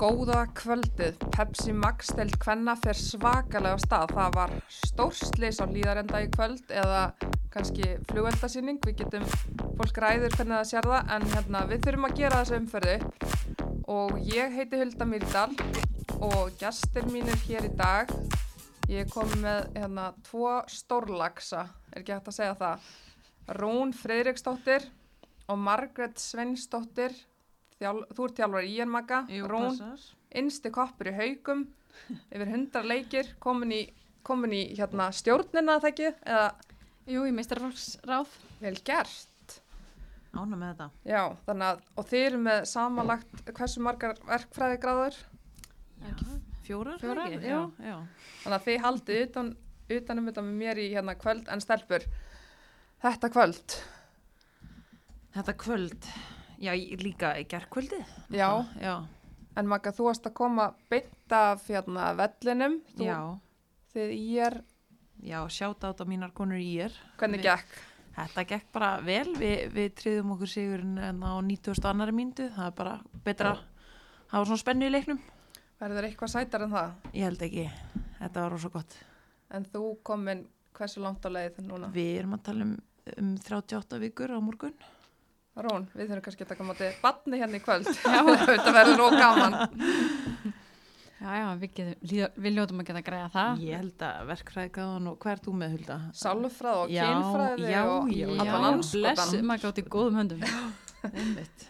Góða kvöldið, Pepsi Max stelt hvenna fer svakalega stað. Það var stórslis á líðarenda í kvöld eða kannski flugveldasýning. Við getum, fólk ræður hvernig það sér það en hérna, við þurfum að gera þessu umferðu. Og ég heiti Hulda Myrdal og gestir mínir hér í dag. Ég kom með hérna tvo stórlaksa, er ekki hægt að segja það. Rún Freiriksdóttir og Margret Sveinsdóttir þjál, þú ert þjálfur í Jernmaka, Rún, innsti koppur í haugum, yfir hundra leikir, komin í, komin í hérna, stjórnina það ekki, eða Jú, í meistarfólksráð. vel gert. Ána með þetta. Já, þannig að, og þið eru með samanlagt hversu margar verkfræðigráður, Fjórar? Fjórar, já. já. já. þannig að þið haldið utan, utanum þetta með mér í hérna kvöld en stelpur, þetta kvöld, Þetta kvöld, já, líka í gerðkvöldið. já, Já, en Magga, þú varst að koma beint af hérna vellinum, þú, já, þið í er, já, sjáta át á mínar konur í er. hvernig Við- gekk? Þetta gekk bara vel, Vi, við triðum okkur sigur en á 90. annari mínútu, það er bara betra að hafa svona spennu í leiknum. Verður eitthvað sætar en það? Ég held ekki, þetta var rosa gott. En þú komin hversu langt á leið núna? Við erum að tala um, um 38 vikur á morgun. Rún, við þurfum kannski að taka á móti batni hérna í kvöld. Já, þetta verður rók gaman. Já, já, við, getum, við ljótum að geta græða það. Ég held að verkfræði gáðan og hvað er þú með Hulda? Sálfræð og kynfræði já, og já, allan anskotan. maður gátt í góðum höndum. Einmitt.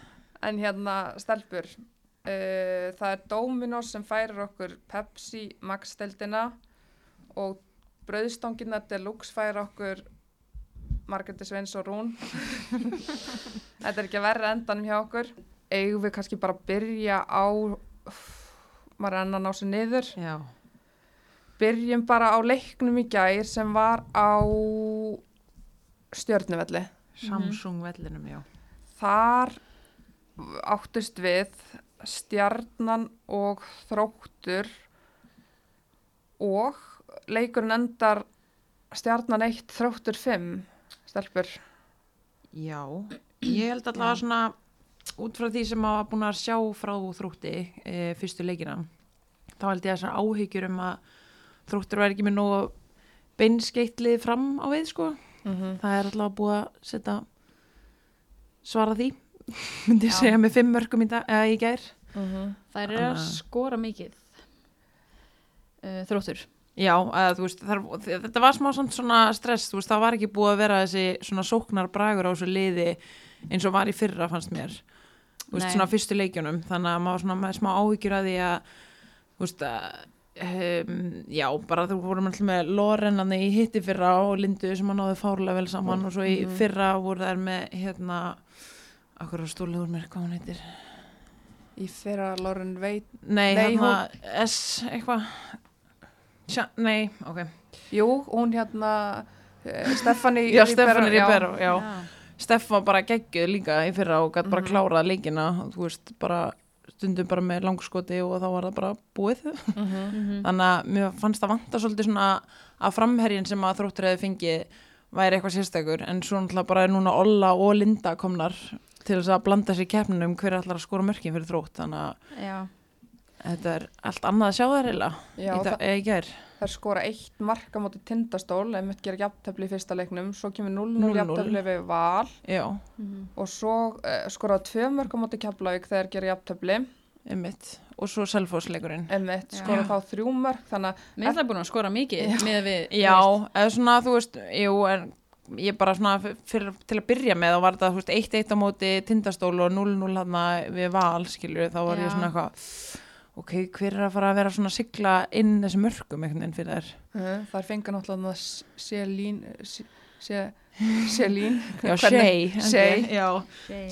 En hérna, stelpur, uh, það er Dominos sem færir okkur Pepsi Max-deldina og brauðstangina Deluxe færir okkur Margreti Sveins og Rún. Þetta er ekki að verra endanum hjá okkur. Eigum við kannski bara að byrja á, maður er enn að ná sér niður. Já, Byrjum bara á leiknum í gær sem var á stjörnuvelli. Samsung vellinum, já. Þar áttust við stjarnan og þróttur og leikurinn endar stjarnan 1, þróttur 5 stelpur. Já, ég held allavega svona út frá því sem maður var búin að sjá frá þrótti e, fyrstu leikina þá held ég að þessar áhyggjur um að þróttur væri ekki með nógu beinskeitlið fram á við sko Mm -hmm. það er allavega búið að setja svara því myndi ég segja með fimm mörgum í, dag, eða í gær Það er að Þannig að- skora mikið. Uh, þróttur. Já, að, veist, þar, þetta var smá samt svona stress, veist, það var ekki búið að vera þessi svona sóknar bragur á þessu liði eins og var í fyrra fannst mér. Veist, svona fyrstu leikjunum þannig að maður var svona með smá áhyggjur að því að að um, já, bara þú vorum alltaf með Loren í hitti fyrra og Lindu sem að náðu fárlega vel saman og svo í Mhm. fyrra voru þær með hérna akkur á stóliður mér, hvað hún heitir? Í fyrra Lauren veit, Nei, Nei, hérna S eitthvað Sja, Nei, ok jú, hún hérna uh, Stefani Já, Stefani Ribero, já. Já. Steff var bara geggjuð líka í fyrra og gætt bara Mhm. klárað leikina, þú veist, bara stundum bara með langskoti og þá var það bara búið. Mm -hmm. Mhm. Þannig að mér fannst það vanta svolítið svona að framherjin sem að þróttur hefði fengið væri eitthvað sérstakur en svo náttúrulega bara er núna Olla og Linda komnar til þess að blanda sér í keppnum hver ætlar að skora mörkin fyrir þrótt þannig að Já. Þetta er allt annað að sjá þær heila Já, í, dag- það, eða í gær. það er skora eitt marka móti tindastól, ef mitt gera jafntefli í fyrsta leiknum, svo kemur 0-0 0-0. jafntefli við val Já, Mhm. og svo uh, skoraði tvö mörg á móti Keflavík þegar gera jafntefli einmitt. Og svo Selfossleikurinn. Emmett Já. skoraði þá þrjú mörg þannig að Mér er það búin að skora mikið með við, Já, eða svona, þú veist, jú, en ég bara svona fyrir, til að byrja með þá var þetta, þú veist, 1-1 á móti tindastól og 0-0 hann við val, skilju, þá var Já. ég svona eitthvað, ok, hver er að fara að vera svona að sigla inn þessi mörgum einhvern veginn fyrir þær? uh, það er fengið náttúrulega Selín Selín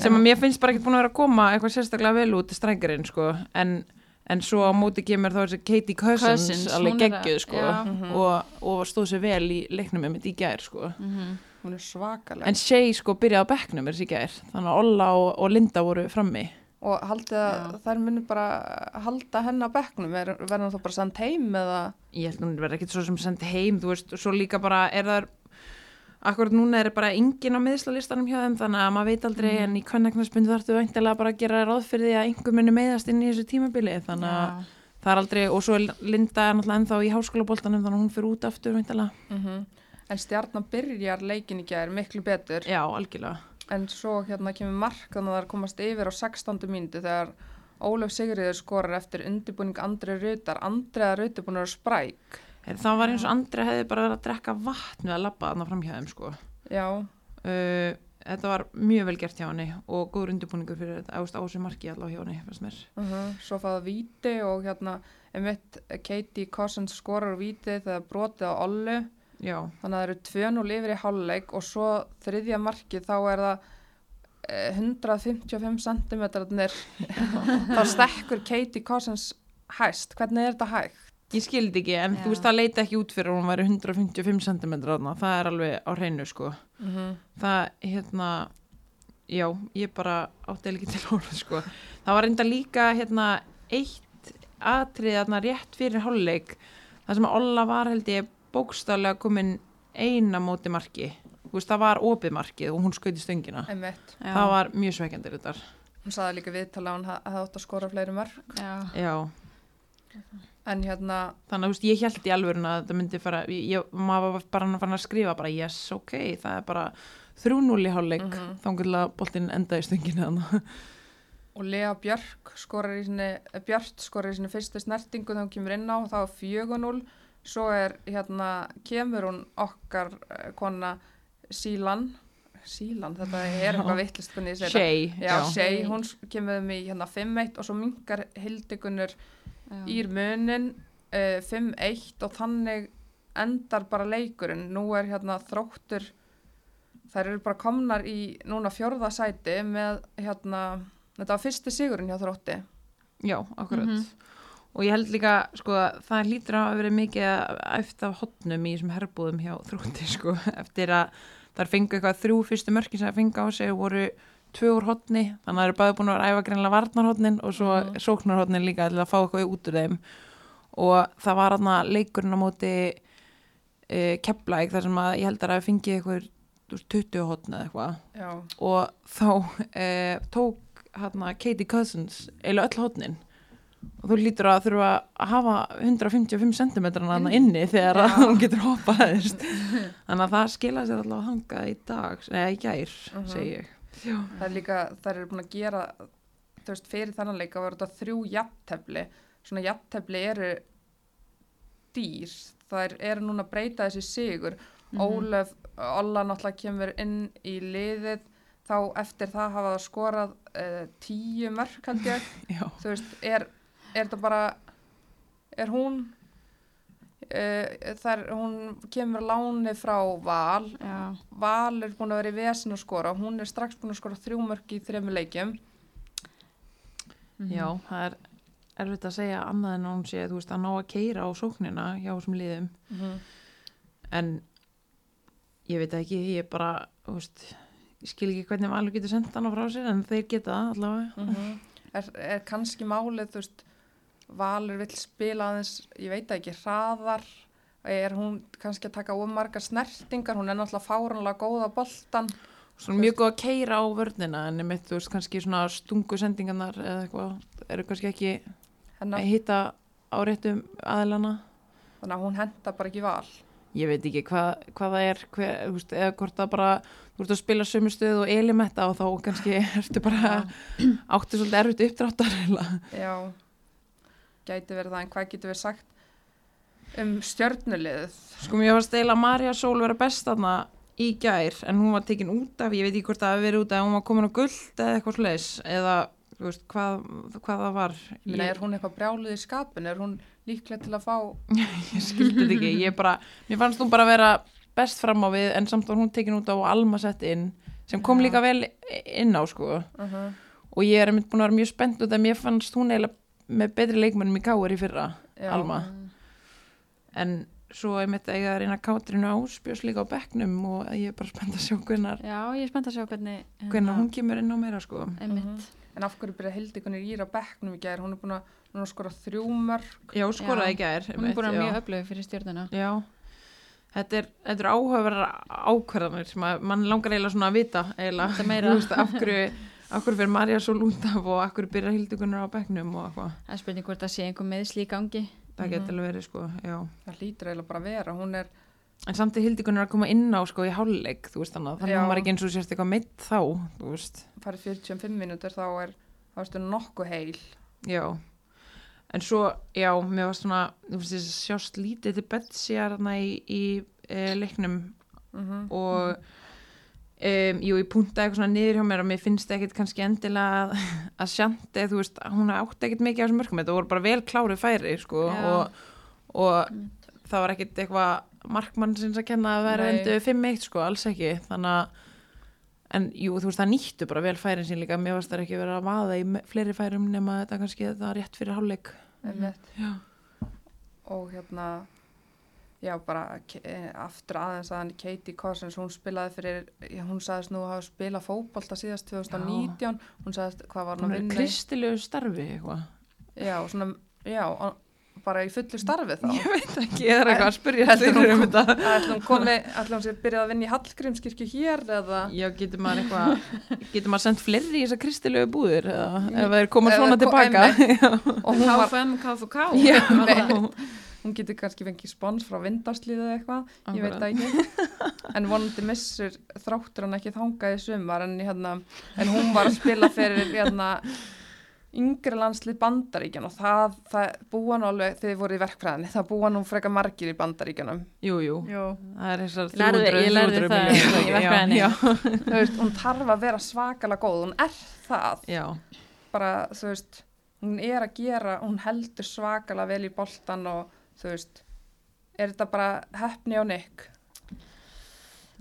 sem að mér finnst bara ekki búin að vera að koma eitthvað sérstaklega vel út strækjarinn, sko, en, en svo á móti kemur þá þessi Katie Cousins, Cousins, alveg geggjuð, sko, já. Mhm. og, og stóð sér vel í leiknum með mitt í gær, sko. Mhm. hún er svakaleg En Shea sko byrjaði á bekknum er þessi gær, þannig að Olla og, og Linda voru frammi. Og haldið að þær munir bara halda henn á bekknum er, verður hann þá bara sendt heim eða Ég held nú verði ekkit svo sem sendi heim, þú veist, svo líka bara er það akkurat núna er bara engin á miðslalistanum hjá þeim þannig að maður veit aldrei Mhm. en í kvennaknarsbundu þarftu væntilega bara að gera ráð fyrir því að einhver muni meðast inn í þessu tímabili þannig að Já. það er aldrei og svo Linda er náttúrulega ennþá í háskólaboltanum þannig að hún fyrir út aftur væntilega Mhm. En stjarnan byrjar leikin í gær miklu betur Já, algjörlega en svo hérna kemur mark þannig að það komast yfir á 16. mínútu þegar Ólöf Sigriður skorar eftir undirbúning Andri Rutar. Andriða Rutar búin að spræk. Það var eins og Andri hefði bara verið að drekka vatn við að labba þarna fram hjá þeim sko Já, uh, Þetta var mjög vel gert hjá henni og góður undirbúningur fyrir þetta ást á þessu marki allavega hjá henni fannst mér. uh svo fáða víti og hérna einmitt Katie Cossens skorar víti þegar brotið á Ollu. Já, Þannig að það eru 2-0 yfir í hálfleik og svo þriðja markið þá er það eh, 155 cm þá stekkur Katie Cossens hæst. Hvernig er þetta hægt? ég skildi ekki en Já. þú veist það leita ekki út fyrir að hún væri 155 cm þarna, það er alveg á hreinu sko. Mm -hmm. Það, hérna, já, ég bara átti ekki til orða sko. Það var reynda líka hérna eitt atrið þarna rétt fyrir hálfleik það sem að Olla var held ég bókstaflega komin eina móti marki. Þú veist, það var opið markið og hún skauti stöngina. Einmitt. Það var mjög sveikjandir þetta. Hún saði líka viðtala að hún ha- hefði átt að skora fleiri mörg. Já. Já, En hérna, þannig að þú veist, ég held í alvörun að þetta myndi fara, ég, ég- maður var bara að fara að skrifa bara, yes, ok, það er bara 3-0 í hálfleik, mm Mhm. þá að boltinn enda í stöngina þannig. og Lea Björk skorar í sinni, Björt skorar í sinni fyrstu snertingu þegar hún kemur inn á, þá er 4-0. Svo er hérna, kemur hún okkar eh, kona Sílan, Sílan, þetta er eitthvað vittlist hvernig ég segi þetta. Shay, Já, já. Shay, hún kemur um í hérna 5-1 og svo minkar Hildigunnur Já. ír munin uh, 5-1 og þannig endar bara leikurinn. Nú er hérna þróttur, þær eru bara komnar í núna fjórða sæti með hérna, þetta var fyrsti sigurinn hjá þrótti. Já, akkurat. Mhm. Og ég held líka, sko, það lítur að verið mikið eftir af hotnum í þessum herbúðum hjá þrúti, sko, eftir að þar fengu eitthvað þrjú fyrstu mörkin sem það fengu á sig og voru tvö úr hotni, þannig að það eru bæði búin að vera æfa greinlega varnarhotnin og svo Mhm. sóknarhotnin líka til að fá eitthvað út úr þeim. Og það var aðna leikurinn á móti uh, kepplæk þar sem að ég held að það fengi eitthvað 20 hotni eða eitthvað. Og þá uh, tók hérna Katie Cousins eða öll hotnin og þú lítur að þurfa að hafa 155 cm hana inni þegar að Já. hún getur hoppað þannig að það skila sér allavega hangað í dag, eða í gær Mhm. segi ég það er líka, þær eru búin að gera, þú veist, fyrir þennan leika var þetta þrjú jafntefli. Svona jafntefli eru dýr, þær eru núna að breyta þessi sigur. Mhm. Ólöf, Olla náttúrulega kemur inn í liðið þá eftir það hafa það skorað uh, tíu mörk held ég Já, þú veist, er, er þetta bara er hún uh, þar, hún kemur á láni frá Val. Já. Val er búin að vera í vesin að skora. Hún er strax búin að skora þrjú mörk í þrejum leikjum. Mhm. já, það er erfitt að segja annað en hún sé, veist, að ná að keira á sóknina hjá þessum liðum. En ég veit ekki, ég bara þú veist, ég skil ekki hvernig Valur getur sendt hana frá sér en þeir geta allavega. Er, er kannski málið þú veist, Valur vill spila aðeins ég veit ekki, hraðar. Er hún kannski að taka ómargar snertingar, hún er náttúrulega fáranlega góða boltan Svona mjög góð að keira á vörnina en einmitt, þú veist, kannski svona stungu sendingarnar eða eitthvað, eru kannski ekki hennar, að hitta á réttum aðilana. þannig að hún henda bara ekki val. Ég veit ekki hvað, hvað það er, hver, veist, eða hvort það bara, þú ert að spila sömu stöðu og elimetta og þá kannski ertu bara áttu svolítið erfitt uppdráttar eða. Já, gæti verið það, en hvað getur við sagt um stjörnuliðið? Sko mér varst eiginlega Marja Sól vera best þarna í gær en hún var tekin út af, ég veit ekki hvort það hafi verið út af, hún var komin á guld eða eitthvað slags eða, veist, hvað, hvað það var. Ég er hún eitthvað brjálið í skapin? Er hún líklega til að fá... ég skildi þetta ekki, ég bara mér fannst hún bara vera best fram á við en samt var hún tekin út á og Alma sett inn sem kom líka vel inn á sko Uh -huh. og ég er einmitt búin að vera mjög spennt út að mér fannst hún eiginlega með betri leikmennum í káir í fyrra Já. Alma, en svo einmitt eiga að reyna kátrinu áspjós líka á bekknum og ég er bara spennt að sjá hvenar, Já, ég er spennt að sjá hvernig hérna, hvenar hún kemur inn á meira sko einmitt. Mhm. En af hverju byrja Hildikunni íra bekknum í gær? Hún er búin að, að skora þrjú mörg. já, skoraði í gær Hún er búin að mjög öflög fyrir stjórnuna. já, þetta er, þetta er áhugaverðar ákverðanir sem að mann langar eiginlega svona að vita eiginlega. Þú veist, af hverju hverju fyrir Marja svo út af og af hverju byrja hildugunar á bekknum og eitthvað? Það er spurning hvort það sé einhver meðsli í gangi. Það getur alveg verið sko, já. Það hlýtur eiginlega bara að vera, hún er en samt er hildugunar að koma inn á sko í hálfleik þú veist þannig, að þannig að hún var ekki eins og sérst eitthvað meitt þá, þú veist. Farið 45 mínútur þá er þá erstu nokkuð heil. Já, en svo, já, mér var svona, þú veist, þess að sjást lítið til Betsy hérna í, í e, leiknum. Mm og um, jú, ég puntaði eitthvað svona niður hjá mér og mér finnst ekkit kannski endilega að, að sjandi, þú veist, hún átti ekkit mikið af þessum mörgum, þetta voru bara vel klárið færi, sko, og, og það var ekkit eitthvað markmann sinns að kenna að vera endur 5-1, sko, alls ekki, þannig að En jú, þú veist, það nýttu bara vel færin sín líka, mér varst það ekki verið að vaða í fleiri færum nema þetta kannski þetta var rétt fyrir hálfleik. og hérna já bara eh, aftur aðeins að hann Katie Corsens hún spilaði fyrir, já, hún sagðist nú að hafa spilað fótbolta síðast 2019 hún sagðist hvað var Hún að vinna í- kristilegu starfi eitthvað. já, svona, já, bara í fullu starfi þá. Ég veit ekki, ég er eitthvað að spyrja hún um þetta. ætlum hún komi, ætlum hún sér byrjað að vinna í Hallgrímskirkju hér eða? Já, getur maður eitthvað, getur maður sendt fleiri í þessar kristilegu búðir eða ef það er komað svona tilbaka. og hún var, Já, hún getur kannski fengið spons frá vindarslíðu eða eitthvað ég veit það ekki. En vonandi missur þráttur hann ekki þangað í sumar en, hérna, en hún var að spila fyrir hérna, yngri landslið bandaríkjan og það, það búa nú alveg þegar þið voru í verkfræðinni, það búa nú frekar margir í bandaríkjanum jú, jú, það er þessar Ég lærði- 300, ég lærði 300 það í verkfræðinni. Já, þú veist, hún þarf að vera svakalega góð hún er það, já, bara þú veist hún er að gera, hún heldur svakalega vel í boltan og þú veist er þetta bara hefni á Nick?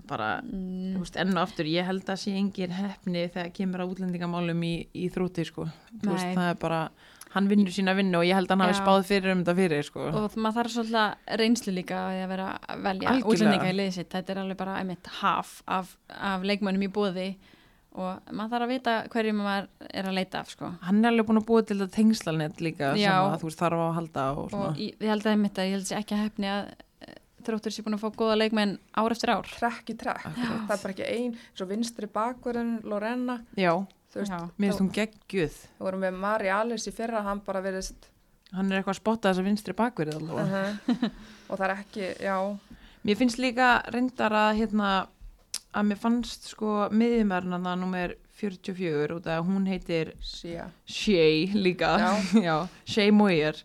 Bara, þú Mm, veist, enn og aftur, ég held að sé engin hefni þegar kemur að útlendingamálum í, í þrúti, sko. Þú veist, það er bara, hann vinnur sína vinnu og ég held að hann hafi spáð fyrir um þetta fyrir, sko. og maður þarf svolítið reynslu líka að vera að velja útlendinga í liðið sitt, þetta er alveg bara einmitt haf af, af leikmönnum í bóði og maður þarf að vita hverju maður er að leita af sko. Hann er alveg búin að búa til þetta tengslalnet líka sem Já. að þú veist þarf á að halda og svona. og ég, ég held að einmitt að ég held ekki að hefni að eh, þróttur sé búin að fá góða leikmenn ár eftir ár trekk í trekk, það er bara ekki ein svo vinstri bakverðin Lorena Já, finnst hún geggjuð. þú vorum með Mari Alice í fyrra hann bara verið Hann er eitthvað að spotta þessa vinstri bakverið allavega. og það er ekki, já Mér finnst líka reyndar að hérna að mér fannst sko miðjumærna það nummer 44 út af að hún heitir síja, Shay líka. Já. Shay Moyer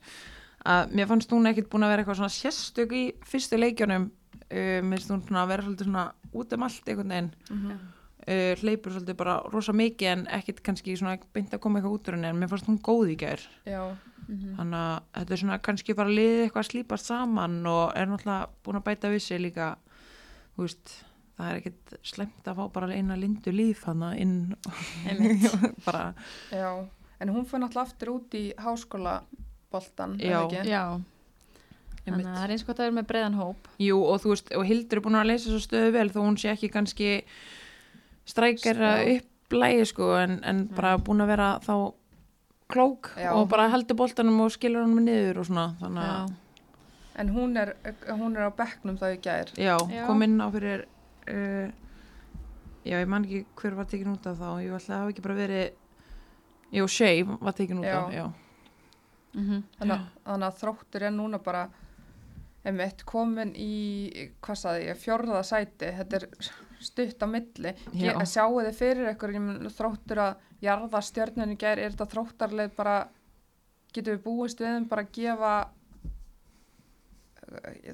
að mér fannst hún ekkit búin að vera eitthvað svona sérstök í fyrstu leikjunum. Uh, mér finnst hún svona að vera svolítið svona út um allt einhvern veginn. Mhm. uh, hleypur svolítið bara rosa mikið en ekkit kannski svona beint að koma eitthvað út úr henni en mér fannst hún góð í gær. Já, Mhm. þannig að þetta er svona kannski bara liðið eitthvað að slípast saman og er náttúrulega búin að bæta við sig líka þú veist það er ekkit slemt að fá bara eina lindu líf hann inn bara já en hún fyrir náttúrulega aftur út í háskóla boltan, Já. Já, þannig að það er eins gott að vera með breiðan hóp Jú og þú veist, og Hildur er búin að leysa svo stöðu vel þó hún sé ekki kannski strækjara Já. upp lægi sko en, en bara búin að vera þá klók Já. og bara heldur boltanum og skilur hann með niður og svona þannig að en hún er, hún er á bekknum þá í gær já, Já. kom inn á fyrir uh, já, ég man ekki hver var tekin út af þá, ég ætla að hafa ekki bara verið jú, Shay var tekin út Já. af já, Mhm. þannig, að- þannig að þróttur er núna bara einmitt komin í hvað saði ég, fjórða sæti þetta er stutt á milli Já. Ge- sjáu þið fyrir ykkur ég mun, þróttur að jarða stjörnunni gær er þetta þróttarleið bara getur við búist við þeim bara að gefa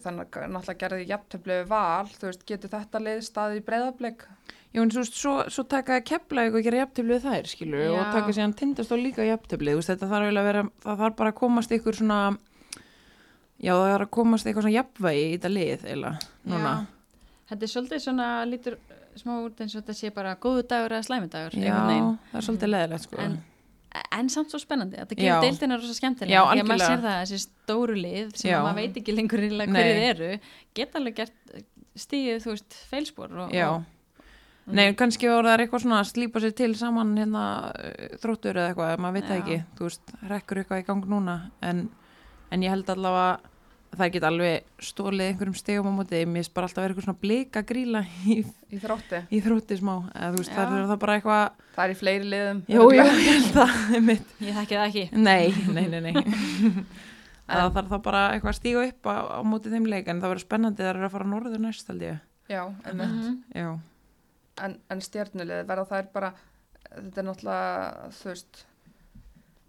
þannig að náttúrulega gerði jafntöflu við val, þú veist, getur þetta leið staði í breyðablik Já, en svo, svo, svo taka eitthvað að gera jafntöfli við þær, skilur Já. og taka síðan tindast og líka jafntöfli, þú veist, þetta þarf eiginlega að vera, það þarf bara að komast ykkur svona, já, það þarf að komast eitthvað svona jafnvægi í þetta lið, eiginlega, núna. Já. Þetta er svolítið svona lítur smá út eins og þetta sé bara góðu dagur eða slæmi dagur Já, það er svolítið leðilegt, sko. En- en samt svo spennandi, þetta gefur deildina rosa skemmtilega, því að maður sér það þessi stóru lið sem Já. maður veit ekki lengur hverju eru, geta alveg gert stíðið, þú veist, feilspor og, og, Nei, kannski voru það eitthvað svona að slípa sér til saman hérna uh, þróttur eða eitthvað, maður veit það Já. ekki, þú veist, rekkur eitthvað í gang núna, en, en ég held allavega það geta alveg stólið einhverjum stegum á móti, mér finnst bara alltaf að vera eitthvað svona blika gríla í, í þrótti. í þrótti smá, eða þú veist, Já. það er það bara eitthvað, Það er í fleiri liðum. jú, jú, ég held það, einmitt. Ég þekki það ekki. nei, nei, nei, nei. það þarf það bara eitthvað að stíga upp á, á móti þeim leik, en það verður spennandi það er að fara norður næst, held ég. Já, einmitt. Mhm. Já, En, en stjörnulið verða þær bara, þetta er náttúrulega, þú veist,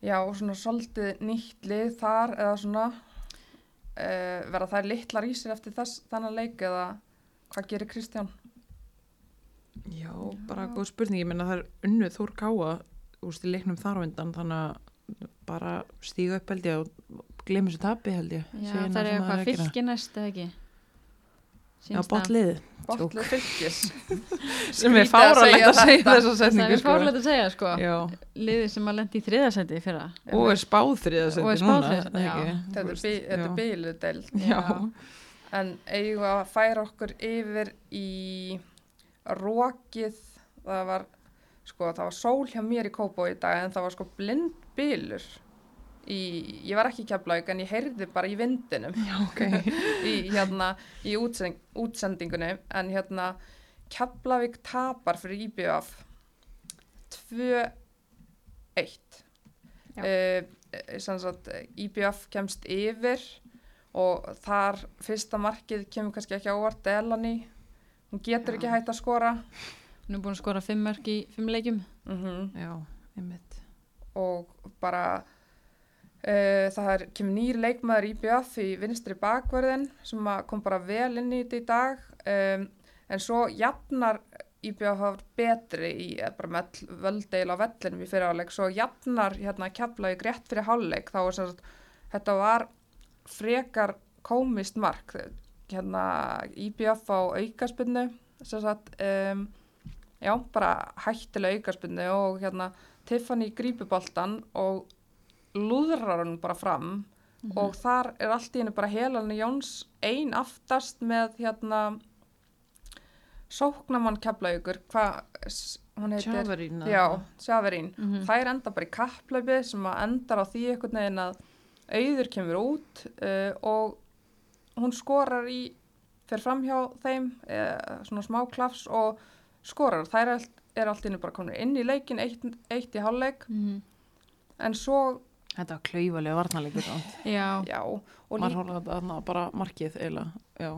já, svona svolítið nýtt lið þar eða svona, uh, verða þær litlar í sér eftir þess, þennan leik eða hvað gerir Kristján? já, bara góð spurning, ég menna það er unnuð Þór Káa, úrst í leiknum þar á undan, þannig að bara stíga upp held ég og glemur sér tapi held ég. Já, það er eitthvað næst eða ekki. Já, botlið. Botlið fylgis. sem er fáralegt að segja þessa setningu er fárlega að segja, sko. Já, Liðið sem að lendi í þriðasendi fyrra. og er spáð þriða Og er seti spáð núna. Þetta er, Þú bí, veist, þetta er já. bíludeld. Já, En eigum að færa okkur yfir í rókið, það var, sko, það var sól hjá mér í Kópó í dag en það var sko blind bílur. Í, ég var ekki í keflaug en ég heyrði bara í vindinum já, ok í, hérna, í útsending, útsendingunni en hérna Keflavík tapar fyrir IBF 2-1 Já. uh, sagt, IBF kemst yfir og þar fyrsta markið kemur kannski ekki á óvart Delany, hún getur Já. ekki hægt að skora Hún er búin að skora fimm mörg í fimm leikjum. mm Já, einmitt og bara það er, kemur nýr leikmaður IBF í vinstri bakverðin sem kom bara vel inn í þetta í dag. Um, en svo jafnar IBF var betri í eh, bara með völdeil á vellinum í fyriráleik svo jafnar hérna keflaði grétt fyrir hálfleik. Þá var sem sagt þetta var frekar komist mark. Hérna IBF á aukaspunnu sem sagt um, já, bara hættilega aukaspunnu og hérna Tiffany grípur boltan og lúðrar hann bara fram og þar er allt í henni bara Helani Jóns ein aftast með hérna sóknamann keflaugur hvað hún heitir Tjafarín já, Sjaverín Mhm. þær enda bara í kapplaupi sem að endar á því einhvern veginn að auður kemur út uh, og hún skorar í fer fram hjá þeim uh, svona smá klafs og skorar. Þær er, allt- er allt inni bara komin inn í leikin eitt, eitt í hálfleik. Mm en svo, Þetta var klaufalega varnarleikur samt. Já. já líka, hólaði þarna bara markið eiginlega, já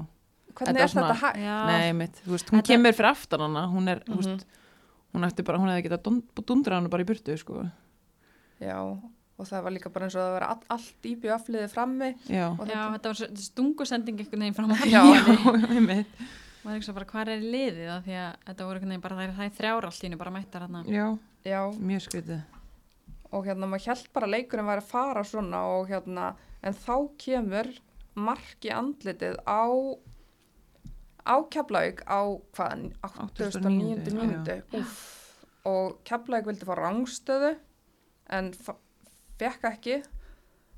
hvernig þetta er svona- þetta hægt? Já. Nei, mitt, þú veist, hún Þetta- kemur fyrir aftan hana hún er, þú Mhm. veist hún ætti bara, hún hefði getað dund- dundra hana bara í burtu, sko Já, og það var líka bara eins og það var all, allt í bjöfliði frammi Já, og Já, þetta var stungusending einhvern veginn fram á Já, já, mitt maður ekki svo bara hvað er liðið af því að þetta voru einhvern veginn bara þær, þær þrjár allt í hennu bara mættar hérna Já, já, mjög skrítið og hérna maður held bara að leikurinn væri að fara svona og hérna, en þá kemur marki andlitið á á Keflavík á hvað, 89. 89., mínútu. Úff, og Keflavík vildi fá rángstöðu en fekk ekki.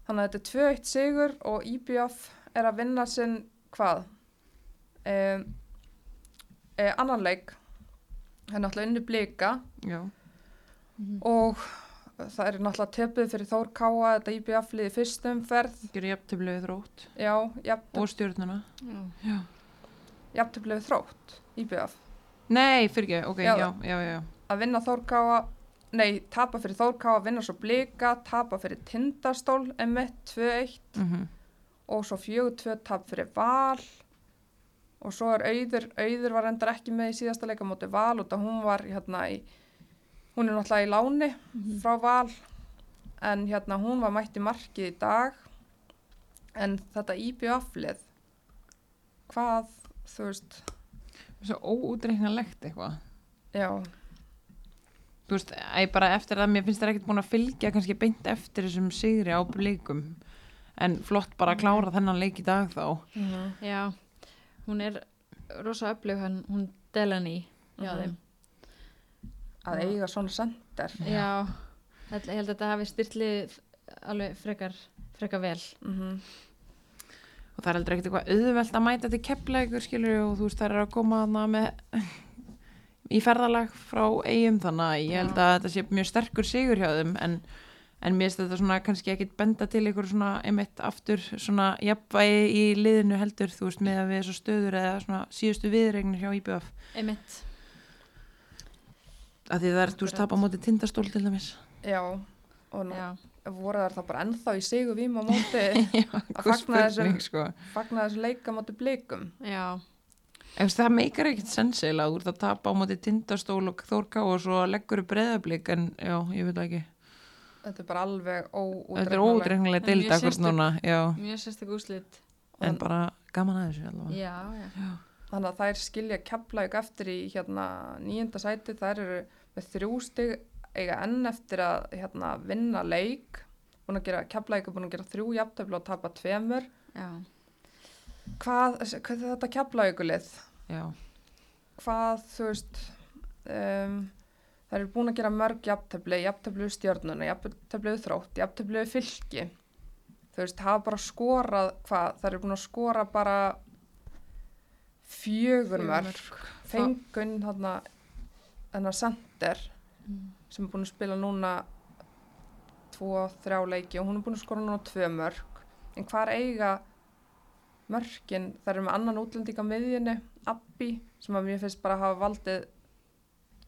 Þannig að þetta er 2-1 sigur og IBF er að vinna sinn hvað um, e, annan leik. Það er náttúrulega unni blika. Já, og það er náttúrulega töpuð fyrir Þór Káa þetta IBF liði fyrstum ferð. Gerir jafntöflið þrótt. Já, og stjórnuna. Já. Jafntöflið þrótt IBF Nei, fyrir ekki, ok, Já. já, já, já, að vinna Þór Káa nei, tapa fyrir Þór Káa, vinna svo blika tapa fyrir Tindastól M1 2-1 Mhm. og svo 4-2 tap fyrir Val. Og svo er Auður Auður var endar ekki með í síðasta leika móti Val og það hún var hérna í hún er náttúrulega í láni frá Val en hérna hún var mætt í markið í dag. En þetta IBF-lið hvað, þú veist? Svo óútreiknalegt eitthvað. Já, Þú veist, ég bara eftir það, mér finnst það ekkert búin að fylgja kannski beint eftir þessum sigri á leikum. En flott bara að klára þennan leik í dag þá. Já, hún er rosa öflug hann, hún Delany hjá Mhm. þeim að eiga svona sender Já, ég held að þetta hafi styrtlið alveg frekar, frekar vel. Mm og það er heldur ekkert eitthvað auðvelt að mæta til keppleikur skilur og þú veist það er að koma þarna með í ferðalag frá eigum þannig að ég held að þetta sé mjög sterkur sigur hjá þeim en, en mér finnst þetta svona kannski ekkit benda til ykkur svona einmitt aftur svona jafnvægi í liðinu heldur þú veist með að við svo stöður eða svona síðustu viðregnir hjá IBF einmitt að því það er, þú veist, tapa á móti tindastól til dæmis Já, og nú já, voru þær þá bara ennþá í sigu vím á móti Já, að fagna þessum, sko. fagna þessum leika móti blikum. já, veist, það meikar ekkert sensilega úr það tapa á móti tindastól og þórká og svo leggur upp breyðablík en já, ég veit það ekki Þetta er bara alveg óútreiknanlegt. Þetta er ódreiknilega En deild mjög akkur sérstök. núna já, mjög sérstak úslit en bara gaman að þessu allavega já, já, Þannig að þær skilja keflaug eftir í hérna nýjunda sæti. Þær eru með þrjú stig eiga enn eftir að hérna, vinna leik. Búin að gera, keflaug búin að gera þrjú jafntöflu og tapa tveimur. Hvað, hvað er þetta keflaugulið? Hvað, þú veist, um, þær eru búin að gera mörg jafntöflu, jafntöflu stjórnuna, jafntöflu þrótt, jafntöflu fylki. Þú veist, hafa bara skorað, hvað, þær eru búin að skora bara fjögur mörg. fengun þarna þennar Sander sem er búin að spila núna tvo, þrjá leiki og hún er búin að skora núna tvö mörg en hvar eiga mörkin, það eru með annan útlending á miðjunni, Abbi sem að mér finnst bara að hafa valdið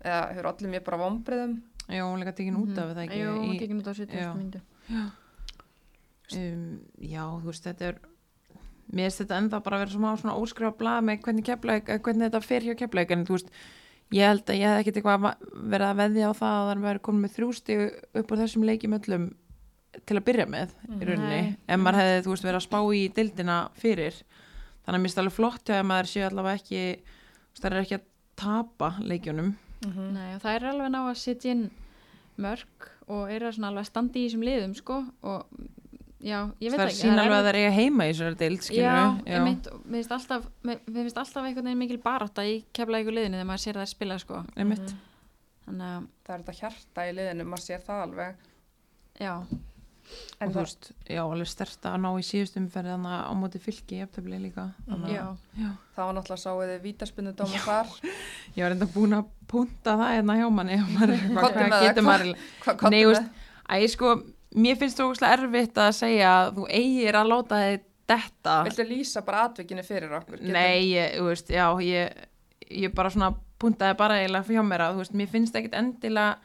eða hefur allir mér bara vombriðum já, hún líka tekin út af það ekki? Jú, í, hún tekin út á 70 já. myndu um, Já, þú veist, þetta er mér finnst þetta ennþá bara að vera svona, svona óskrifa blað með hvernig keflaug, hvernig þetta fer hjá keflaug en þú veist, ég held að ég hef ekkert eitthvað va- verið að veðja á það að það verið komin með þrjústi upp á þessum leikjum öllum til að byrja með í rauninni, Nei. en maður hefði þú veist verið að spá í dildina fyrir. Þannig að mér finnst alveg flott að maður sé allavega ekki það er ekki að tapa leikjunum. Nei, og það er alveg ná að setja inn mörg og eru alveg að standa í þessum liðum sko og já, ég veit það er ekki sín það alveg að það er eiga heima í þessari dild Já, skilur einmitt, og mér finnst alltaf mér finnst alltaf einhvern veginn mikil barátta í kefla ykkur liðinu þegar maður sér það spila sko. Einmitt. Þannig að, það er þetta hjarta í liðinu, maður sér það alveg. Já, en og þú veist, já, alveg stert að ná í síðustum fyrir þannig á móti fylki jafntöfli líka þannig já. Að- það var náttúrulega sáiði vítaspinnu dóma þar. Ég var enda búin að punta það hérna hjá manni. Og maður er eitthvað, Komdu með hvað getur maður Nei, er sko, mér finnst þú ógustlega erfitt að segja að þú eigir að láta þið detta. Viltu lýsa bara atvikinu fyrir okkur? Getum- Nei, ég, þú veist, já, ég, ég bara svona puntaði bara eiginlega hjá mér að, þú veist, mér finnst ekkit endilega,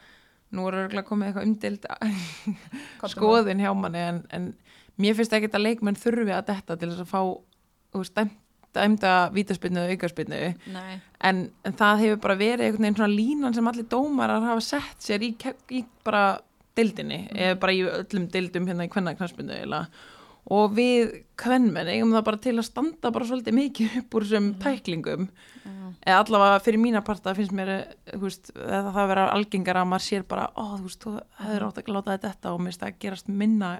nú er örgulega komið eitthvað umdild skoðin hjá manni, en, en mér finnst ekkit að leikmenn þurfi að detta til þess að fá, þú veist, dæmda vítaspinnu og aukarspinnu, en, en það hefur bara verið einhvern veginn svona línan sem allir dómarar hafa sett sér í, í bara dildinni, eða bara í öllum dildum hérna í kvennaknarsbyndu eiginlega. Og við kvennmenn eigum það bara til að standa bara svolítið mikið upp úr þessum tæklingum. Já, eða allavega fyrir mína parta finnst mér veist, eða það vera algengar að maður sér bara, ó þú veist, þú hefur átt að láta þetta og það að gerast minna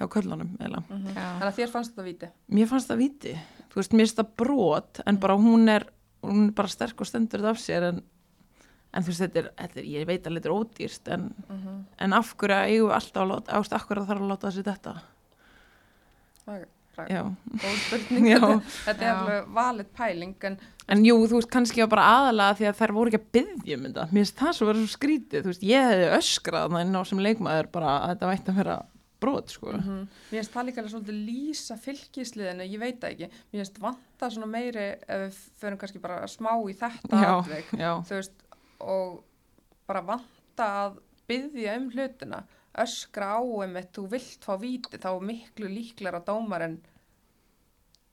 hjá köllunum. Mhm. já, Þannig að þér fannst þetta víti. Mér fannst það viti, þú veist, mér finnst það brot en bara hún er, hún er bara sterk og stendur þetta af sér en, en þú veist, þetta er, þetta er, ég veit að þetta er ódýrst en, Mm en af hverju að við alltaf að láta, ást, af hverju þarf að láta þessi þetta Það er góð spurning. Já. Þetta, er alveg valið pæling en en jú, þú veist, kannski var bara aðalega því að þær voru ekki að byggja um þetta. Mér finnst það svo verið svo skrítið, þú veist, ég hefði öskrað þannig ná sem leikmaður bara að þetta vætti að vera brot, sko. Mm mér finnst það líka svolítið lýsa fylgisliðinu, ég veit það ekki. Mér finnst vanta svona meiri ef við förum kannski bara smá í þetta já, já, Þú veist, og bara vanta að byggja um hlutina. Öskra á einmitt, þú vilt fá víti, þá er miklu líklar að dómar en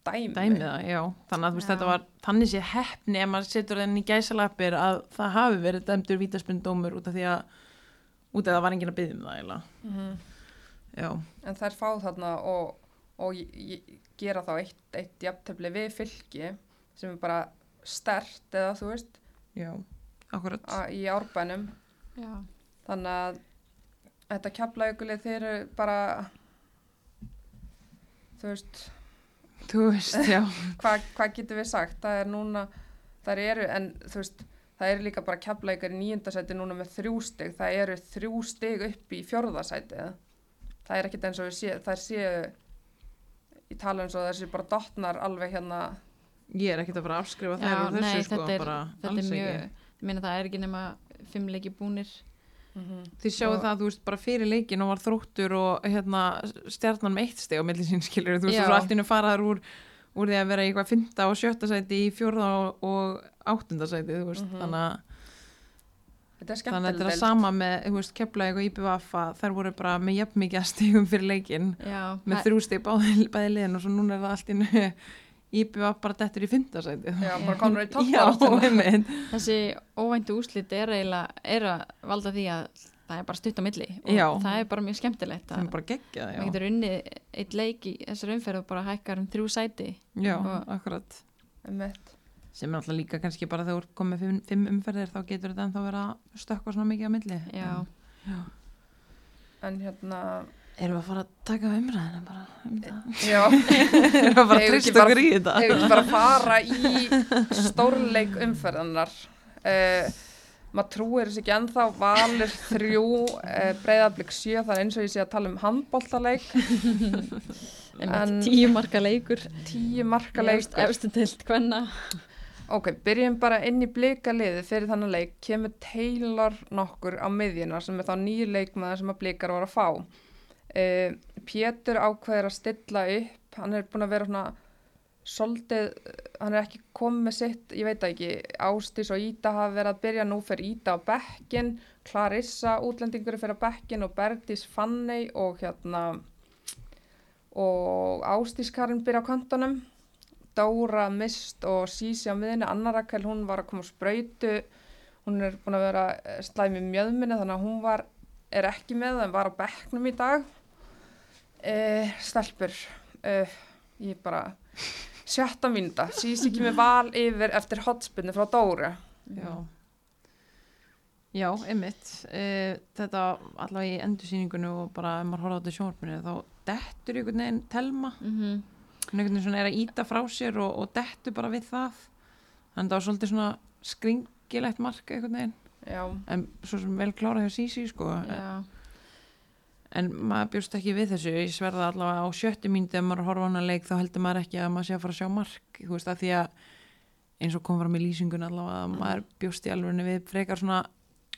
dæmi. dæmið það, já þannig að veist, Já. þetta var, þannig sé heppni ef maður setur þenni í gæsalapir að það hafi verið dæmdur vítaspindómur út af því að út af það var enginn að byggja um það, eiginlega Mhm. já, En þær fá þarna og, og gera þá eitt, eitt jafntefli við fylki sem er bara stert eða þú veist já, akkurat í árbænum. já, Þannig að þetta kjaflaugulið þeir eru bara, þú veist, þú veist, já, hvað hva getum við sagt? Það er núna, þær eru, en þú veist, það eru líka bara kjaflaugar í nýjundasæti núna með þrjú stig. Það eru þrjú stig upp í fjórðasæti. Það er ekkit eins og við séu, þær séu, í tala eins og þessi bara dottnar alveg hérna, ég er ekkert að fara að afskrifa já þær úr þessu, sko, þetta er, bara þetta alls er mjög ekki ég meina það er ekki nema fimm leiki búnir. Þið sjáu Og- það, þú veist, bara fyrir leikin og var þróttur og hérna stjarnan með eitt steg á milli sín skilur, þú veist, og innu faraðar úr úr því að vera í eitthvað fymta og sjötta sæti í fjórða og, og áttunda sæti, þú veist, Mhm. þannig að þannig að þetta er að sama með, þú veist, kepla eitthvað IPVF að þær voru bara með jafn mikið stegum fyrir leikin Já, með þrjú steg bæði, liðin og svo núna er það allt IPVF bara dettur í fymta sæti Já, bara komur í einmitt. þessi óvæntu úslit er eiginlega er að valda því að það er bara stutt á milli og Já. það er bara mjög skemmtilegt það að er bara geggjað, já. getur unnið eitt leik í þessar umferð og bara hækkar um þrjú sæti Já, og- akkurat. Sem er alltaf líka kannski bara þegar komið fimm, fimm umferðir þá getur þetta ennþá verið að stökkva svona mikið á milli Já, Já. En hérna, Erum við að fara að taka umræðina bara um það? já, Erum við að fara að við trista okkur í þetta? hefur ekki bara að fara í stórleik umferðanar. Uh, maður trúir þessi ekki ennþá valir þrjú, uh, breyðablík sjö, það er eins og ég sé að tala um handbóltaleik, tíu marka leikur tíu marka leikur. efstu tilt hvenna Ok, byrjum bara inn í blika liði fyrir þannig leik, kemur Taylor nokkur á miðjuna sem er þá nýju leikmaður sem að blikar voru að fá. Uh, Pétur ákveður að stilla upp, hann er búin að vera svona svolítið, hann er ekki komið sitt, ég veit ekki, Ástís og Íta hafa verið að byrja nú fyrir Íta á bekkin, Clarissa útlendingur fyrir á bekkin og Bergdís Fanney og hérna og Ástís Karin byrja á kantonum. Dóra Mist og Sísi á miðinni, Anna Rakel, hún var að koma á sprautu, hún er búin að vera eh, slæmi mjöðminni þannig að hún var, er ekki með en var á bekknum í dag. Uh, stelpur, uh, ég bara, sjötta mínúta, Sísi ekki með val yfir eftir hotspinni frá Dóra. Já. Já, einmitt. E, þetta allavega í endursýningunni og bara ef maður horfa á þetta í sjónvarpinu þá dettur einhvern veginn telma. mm -hmm. Einhvern veginn svona er að íta frá sér og, og dettur bara við það. Þannig að það var svolítið svona skringilegt mark einhvern veginn. Já, En svo sem vel klára hjá Sísi, sko. Já, En maður bjóst ekki við þessu, ég sverða allavega á sjöttu mínúti ef maður horfa á hana leik þá heldur maður ekki að maður sé að fara að sjá mark, þú veist, að því að eins og kom fram í lýsingun allavega að maður bjóst í alveg við frekar svona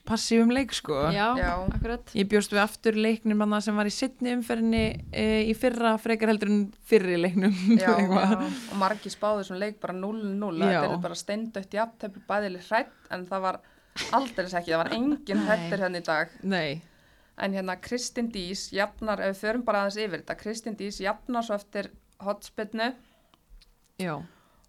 passífum leik, sko. já, Já. akkurat Ég bjóst við aftur leiknum manna sem var í sittni umferðinni e, í fyrra frekar heldur en fyrri leiknum. já, og margi spáðu sem leik bara 0-0, þetta er bara steindött jafntefni bæðileg hrætt en það var aldrei ekki, það var engin Nei. hrættir henni í dag. Nei, En hérna Kristín Dís jafnar, ef við förum bara aðeins yfir þetta, Kristín Dís jafnar svo eftir hotspinnu já,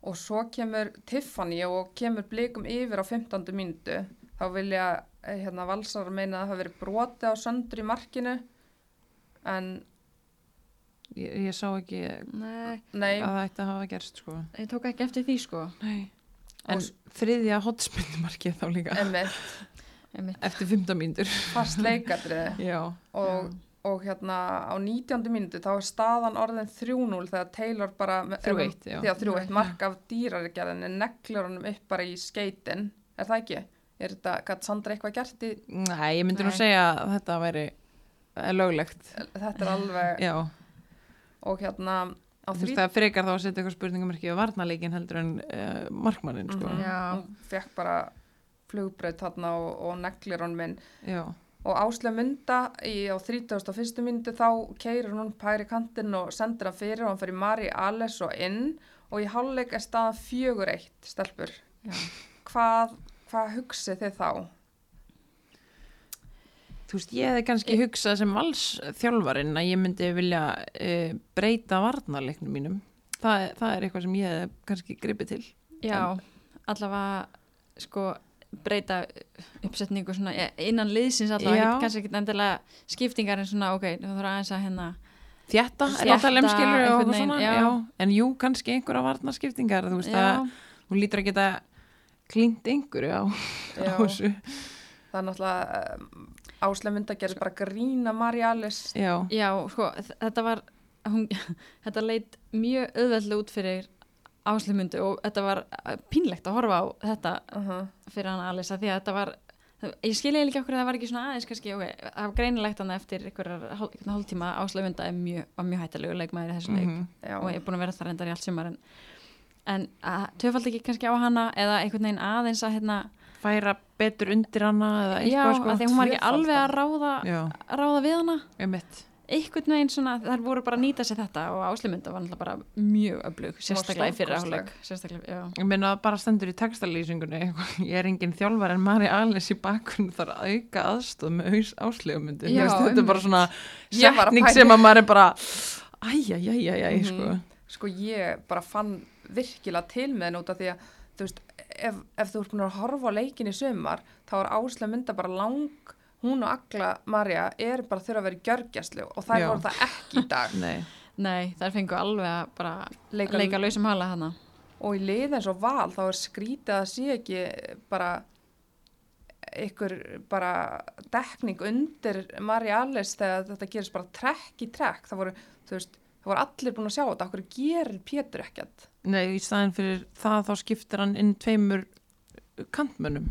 og svo kemur Tiffany og kemur blikum yfir á 15. mínútu. Þá vilja eh, hérna, valsar meina að það hafi verið broti á söndur í markinu en ég, ég sá ekki Nei, nei, að það ætti að hafa gerst, sko. ég tók ekki eftir því sko Nei. En Og þriðja hotspinnumarkið þá líka, emmitt, Einmitt. eftir 15 mínútur. fast leikadrið og, og hérna á 19. mínútu þá er staðan orðin 3-0 þegar Taylor bara með- 3-1, já. Já, 3-1 mark af dýrarigerðinni neglur honum upp bara í skeitin er það ekki? Er þetta, gætt Sandra eitthvað gert í Nei, ég myndi nú segja að þetta væri eh, löglegt. þetta er alveg Já, og hérna þú veist það frekar þá að setja eitthvað spurningamarki á varnarleikin heldur en uh, markmannin, sko. Mhm. Já. fekk bara flugbraut þarna og, og neglir honum minn Já, og Áslega Munda í, á 31. mínútu þá keirir hún pæri kantinn og sendir hann fyrir og hann fyrir Mari Ales og inn og í hálfleik er staðan fjögur eitt stelpur hvað, hvað hugsið þið þá? þú veist, ég hefði kannski hugsað sem valsþjálfarinn að ég myndi vilja uh, breyta varnarleiknum mínum. Það, það er eitthvað sem ég hefði kannski gripið til. Já, allavega sko breyta uppsetningu svona eh, innan liðsins allavega, kannski ekki endilega skiptingar en svona, ok, þú þarf aðeins að hérna Þjætta, er að tala um veginn, svona, já. já. En jú, kannski einhverja varnarskiptingar, þú veist, já, að þú lítur að geta klínt einhverju á, á þessu. Það er náttúrulega um, Áslega Munda gerir bara grína Mari Ales Já, já, sko þetta var hún, þetta leit mjög auðveldlega út fyrir áslumundu og þetta var eh, pínlegt að horfa á þetta uh -huh. fyrir hann Alisa því að þetta var ég skilja líka okkur að það var ekki svona aðeins kannski, ok, það var greinilegt hann eftir hál- einhvern hálftíma áslöfunda er mjög, mjög hættalegu leikmaður í þessum leik mhm. Já, og ég er búin að vera það reyndar í allt sumar en, en að töfald ekki kannski á hana eða einhvern veginn aðeins að hérna, færa betur undir hana já, sko að því að hún var ekki alveg að ráða, ráða við hana. Einmitt einhvern veginn svona, þær voru bara að nýta sér þetta og áslumynda var náttúrulega bara mjög öflug sérstaklega í fyrra já. Ég meina bara stendur í textalýsingunni ég er engin þjálfar en Mari Alice í bakgrunn þarf að auka aðstóð með aus áslegumundi Já, þetta er bara svona setning sem að maður er bara æjæjæjæjæj Mhm. sko. Sko ég bara fann virkilega til með af því að þú veist, ef, ef þú ert búin að horfa á leikin í sumar þá er áslega mynda bara lang hún og Agla Marja er bara þurfa að vera í gjörgjæslu og það Já. voru það ekki í dag. Nei, nei, þær fengu alveg að bara Leika- leika, lausum hala hana og í lið eins og val þá er skrítið að sé ekki bara ykkur bara dekning undir Marja Alice þegar þetta gerist bara trekk í trekk. Það voru, þú veist, það voru allir búin að sjá þetta. Okkur gerir Pétur ekkert? Nei, í staðin fyrir það þá skiptir hann inn tveimur kantmönnum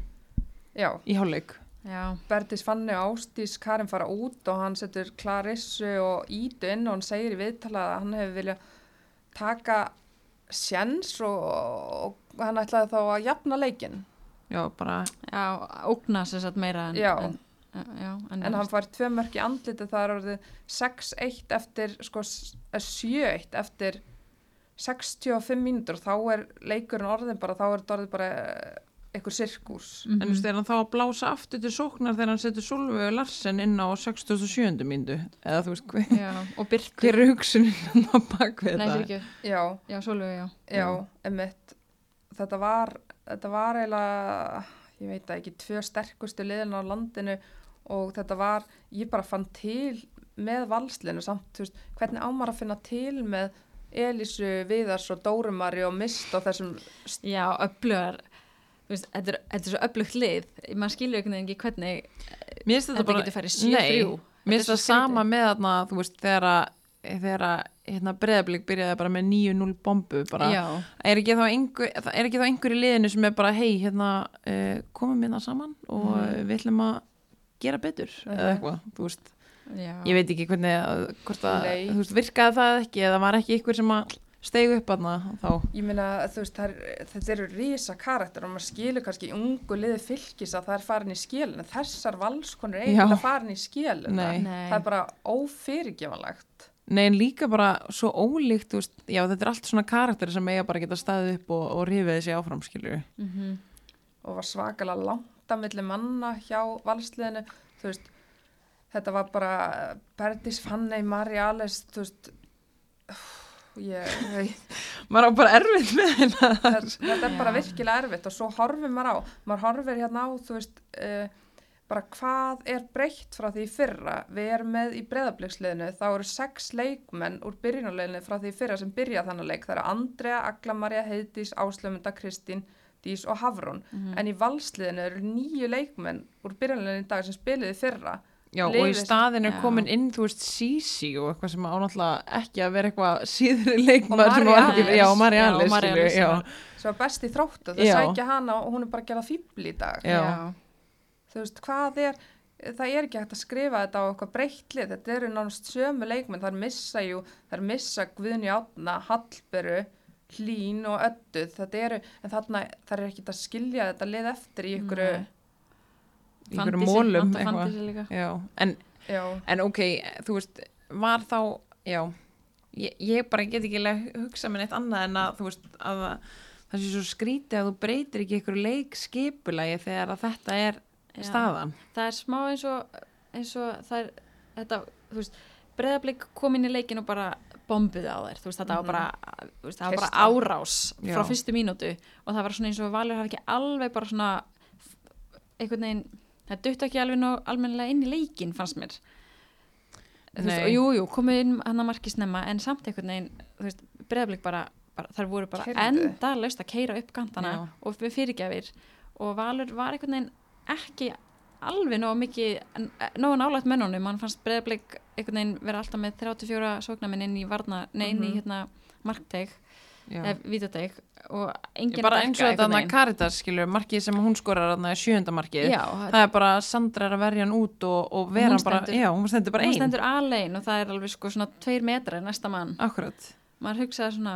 já, í hálfleik já, Bertis Fanni og Ástís Karin fara út og hann setur Klarissu og Ídu inn og hann segir í viðtala að hann hefur viljað taka sjens og, og hann ætlaði þá að jafna leikinn. Já, bara, já, ógna sér satt meira en, Já. en, já, en, en hann fær tvö mörk í andliti það er orðið 6-1 eftir sko, s- eh, 7-1 eftir 65 mínútur. Og þá er leikurinn orðin bara þá er þetta orðið bara eh, einhver sirkús Mhm. en þú veist, er hann þá að blása aftur til sóknar þegar hann setur Solveig Larsen inn á 67. myndu eða þú veist, hver, hver er hugsunin hann á bakvið þetta? já, já, Sólveig, já Já, emitt þetta var, þetta var eiginlega ég veit ekki, tvö sterkustu liðin á landinu og þetta var ég bara fann til með valslinu samt, þú veist, hvernig ámar að finna til með Elísu Viðars og Dórumari og Mist og þessum já, öflugar veist, þetta er, þetta er svo öflugt lið. Maður skilur einhvern veginn ekki hvernig finnst þetta bara, getur farið Nei, 7-3 mér finnst það sama með þarna, þú veist, þegar að þegar að hérna, breðablík byrjaði bara með 9-0 bombu er ekki þá einhver, það er ekki þá einhver í liðinu sem er bara, hei, hérna uh, komum hérna saman og mm. við ætlum að gera betur eða Mhm. eitthvað, þú veist, já. Ég veit ekki hvernig að, hvort að, þú veist, virkaði það ekki eða var ekki ykkur sem að stegu upp aðna þá, ég meina, þú veist, er, þetta eru rísa karakter og maður skilur kannski ungu liði fylgis að það er farin í skélinu þessar valskonur Já. eiginlega farin í. Nei. það er bara ófyrirgefanlegt Nei, en líka bara svo ólíkt, veist, já, þetta er allt svona karakter sem eiga bara að geta staðið upp og, og rifið þessi áfram, skilju. Mhm. og var svakalega langt að milli manna hjá valsliðinu þú veist, þetta var bara Berdis Fanney, Mari Alice þú veist ég, Maður á bara erfitt með þetta, þetta er bara virkilega erfitt og svo horfir maður á. Maður horfir hérna á, þú veist uh, bara hvað er breytt frá því fyrra, við erum með í breðabliksliðinu, þá eru sex leikmenn úr byrjunarliðinu frá því fyrra sem byrja þannig leik, það eru Andrea, Agla Maria Heiðdís, Áslöfunda, Kristín Dís og Hafrún, Mhm. en í valsliðinu eru nýju leikmenn úr byrjunarliðinu í dag sem spiliði í fyrra Já, og í staðin er Já. komin inn, þú veist, Sisi og eitthvað sem ánáttúrulega ekki að vera eitthvað síðri leikmar Og sem Mari var ekki, Alice. já, og Mari Já, og Alice, Mari skilju, Alice, já, já. sem var best í þróttu, þau Já. sækja hana og hún er bara að gera fíbl í dag Já. þú veist, hvað er það er ekki hægt að skrifa þetta á eitthvað breytlið þetta eru nánast sömu leikmenn það er missa jú, það er missa Guðni Átna Hallberu, Hlín og Ödduð, þetta eru, en þarna það er ekki að skilja þetta lið eftir í ykkur Nei. Fandísi, mólum en, já, en ok, þú veist, var þá, já, ég, ég bara get ekki að hugsa með neitt annað en að, þú veist, að það sé svo skrítið að þú breytir ekki ykkur leikskipulagi þegar að þetta er Já. staðan. það er smá eins og, eins og það er þetta, þú veist, breyðablík kom inn í leikin og bara bombuði á þær þú veist, þetta var bara, þú veist, það var bara árás frá Já. fyrstu mínútu og það var svona eins og Valur hafi ekki alveg bara svona einhvern veginn, það dutt ekki alveg nú almennilega inn í leikin fannst mér veist, og jú, jú, komið inn hann að marki snemma en samt einhvern veginn, þú veist, breyðablík bara, bara þar voru bara Keyrðu. endalaust að keira upp kantana Já. og við fyrirgjafir og Valur var einhvern veginn ekki alveg nógu mikið nógu nálægt mönnunum, mann fannst breyðablik einhvern veginn vera alltaf með 34 sóknarminn inn í varna, nei inn í Mhm. hérna markteg, Vítoteg og enginn bara eins og þetta. Caritas, skilju, markið sem hún skorar þarna sjönda markið. Já, Það er bara Sandra er að verja hann út og, og vera Hún bara, já, hún stendur bara hún ein. stendur alein og það er alveg sko svona tveir metrar næsta mann, Akkurat. maður hugsaði svona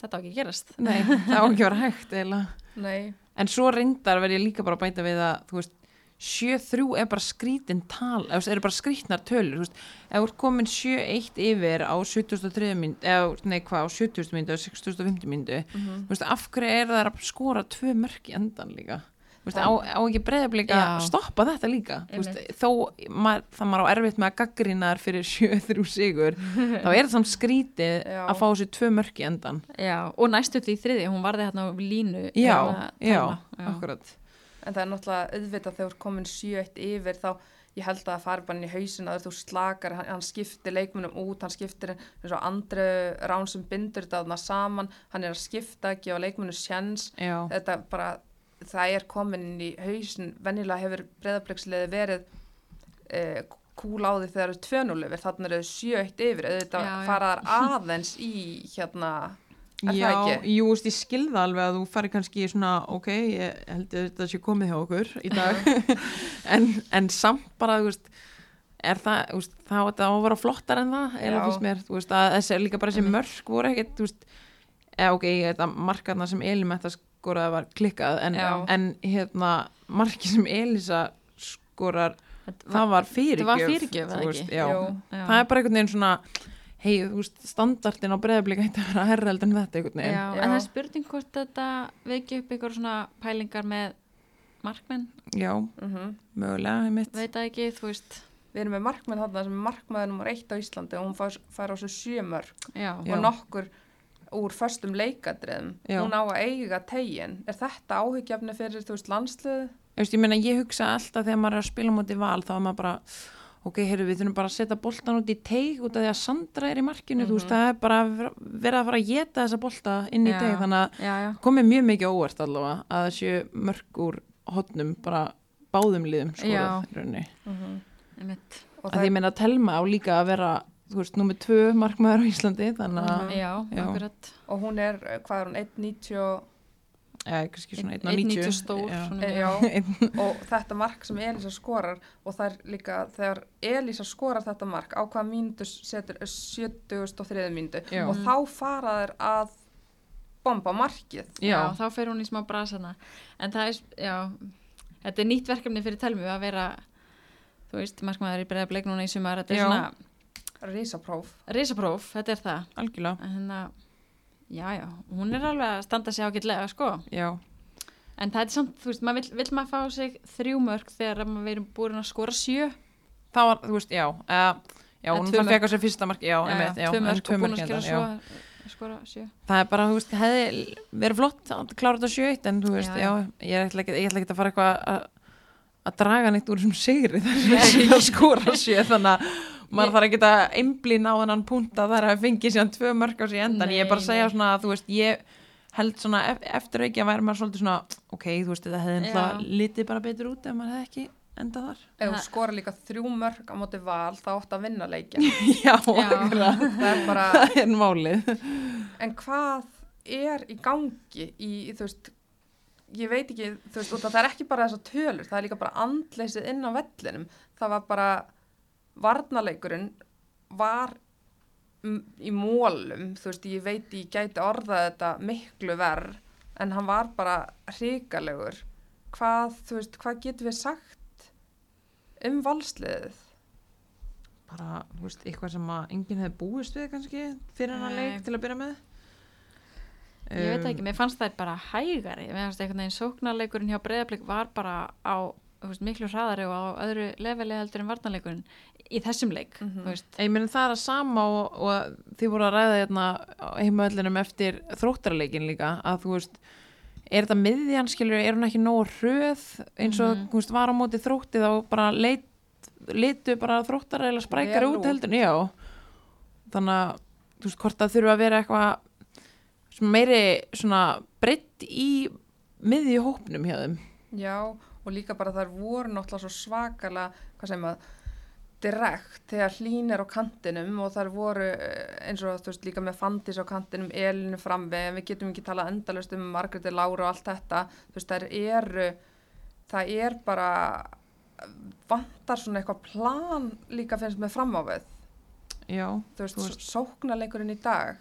þetta á ekki að gerast Nei, það á ekki að vera hægt eiginlega. nei en svo reyndar verð ég líka bara að bæta við að þú veist 7-3 er bara skrítin tal eru bara skrítnar tölur ef þú ert komin 7-1 yfir á 73 mynd eða nei hvað á 70 myndu eða 6050 myndu Mhm. af hverju er það að skora tvö mörk í endan líka þú veist, á, á ekki breyðablíka stoppa þetta líka Einmitt. þó mað, það maður á erfitt með að gaggrina þar fyrir 7-3 sigur þá er það samt skrítið Já. að fá þessi tvö mörk í endan Já, og næstu til í þriði, hún varði hérna á línu já, hérna, já. akkurat En það er náttúrulega auðvitað þegar komin 7-1 yfir þá ég held að það fari bara inn í hausin að þú slakar, hann, hann skiptir leikmunum út, hann skiptir eins og andru rán sem bindur þetta þarna saman, hann er að skipta, gefa leikmunum sjens, já, þetta bara, það er komin inn í hausin, venjulega hefur breyðabliksliði verið eh, kúl á því þegar það eru 2-0 yfir, þannig eru 7-1 yfir, auðvitað faraðar aðeins í hérna, Er Já, jú, veist, ég skilða alveg að þú fari kannski í svona, ok, ég held að þetta sé komið hjá okkur í dag en, en samt bara, þú veist er það, þú veist, það á þetta að vera flottar en það, eða Já. finnst mér, þú veist að þessi líka bara þessi Einmitt. mörk voru ekkert, þú veist eða ok, þetta markarna sem Elimetta skoraði var klikkað, en, Já. en hérna, marki sem Elisa skorar, Þetta það var fyrirgjöf Þetta var fyrirgjöf, veist, já. Jú. Já. það er bara einhvern veginn svona hei, þú veist, standartin á breyðablika hætti að vera herra heldur en þetta einhvern veginn Já, Já. en það er spurning hvort þetta veiki upp ykkur svona pælingar með markmenn, já, mhm mögulega, einmitt veit það ekki, þú veist Við erum með markmenn þarna sem er markmaður nummer eitt á Íslandi og hún fær, fær á svo sjömörk og nokkur úr föstum leikadriðum. Já. Hún á að eiga tegin. Er þetta áhyggjafni fyrir, þú veist, landsliðu? Þú veist, ég meina, ég hugsa alltaf þegar maður er að spila mútið val, þá er maður bara ok, heyrðu, við þurfum bara að setja boltan út í teig út af því að Sandra er í markinu, þú veist, það er bara að verið að fara að geta þessa bolta inn í Já. teig, þannig að já, já, komið mjög mikið óvart allavega að það séu mörg úr hotnum, bara báðum liðum Já. skorað rauninni. einmitt Og Að því ég meina, Telma á líka að vera, þú veist, nummið tvö markmaður á Íslandi, þannig að, Mhm. Já, Já. akkurat og hún er, hvað er hún, 1.90 og, eða, kannski svona 1,90 1.90 stór e, já, og þetta mark sem Elisa skorar og það er líka, þegar Elisa skorar þetta mark, á hvaða mínútu setur 73. mínútu Já. og þá fara þær að bomba markið. já. Já. þá fer hún í smá brasana en það er, já þetta er nýtt verkefni fyrir telmu að vera þú veist, markmaður í breyðableik núna í sumar, þetta er Já. svona Rísapróf. risapróf, þetta er það algjörlega, en hérna, já, já hún er alveg að standa sig ágætlega, sko. Já, en það er samt, þú veist, maður vill, vill maður fá sig þrjú mörg þegar maður verið búin að skora sjö? Það var, þú veist, já uh, já, Eða hún það mörk. fekk á sér fyrsta mark, já, einmitt, já, en mörg tvö að skora hérna, skora sjö. Það er bara, þú veist, hefði verið flott að klára þetta sjöitt, en þú veist, Já, ég ætla ekki, ég ætla ekki að fara eitthvað að að draga neitt úr þessum sigri þar sem að skora sjö þannig að maður þarf ekki að einblín á þennan punta þar að fengi síðan tvö mörg á sig endan, ég er bara að Nei, segja nei. svona að þú veist, ég held svona ef, eftir ekki að væri maður svolítið svona ok, þú veist, þetta hefði ennlega litið bara betur út ef maður hefði ekki endað þar Ef þú Það- skora líka þrjú mörg á móti val, þá átt að vinna leikin. já, Já. Það er bara, það er málið en hvað er í gangi í, þú veist, ég veit ekki, þú veist, að það er ekki bara þessar tölur, það er líka bara andleysið inn á vellinum. Það var bara, varnaleikurinn var í mólum, þú veist, ég veit ég gæti orðað þetta miklu verð, en hann var bara hrikalegur. Hvað, þú veist, hvað getum við sagt um valsliðið? bara, þú veist, eitthvað sem að enginn hefði búist við kannski fyrir hennar Nei. leik til að byrja með Ég veit Um, ekki, mér fannst það bara hægari mér fannst einhvern veginn sóknarleikurinn hjá breyðablik var bara á veist, miklu hraðari og á öðru leveli heldur en varnarleikurinn í þessum leik þú veist. Ég meni það er að sama og, og þið voru að ræða hérna heimöðlinum eftir þróttarleikin líka að þú veist, er þetta miðjan skilur, er hún ekki nógu hröð eins og þú veist, var á móti þrótti þá bara leit, litu bara þróttar eða sprækar Vel út heldur, já. Þannig að þú veist, hvort það þurfa að vera eitthvað meiri svona breytt í miðju hópnum hjá þeim. Já, og líka bara þær voru náttúrulega svo svakalega, hvað segir maður, direkt þegar hlín er á kantinum og þær voru eh, eins og þú veist líka með Fandis á kantinum, Elinu framvi, en við getum ekki talað endalust um Margréti Lára og allt þetta, þú veist þær eru, það er bara, vantar svona eitthvað plan líka finnst með framávið, já, þú veist, veist. sóknarleikurinn í dag,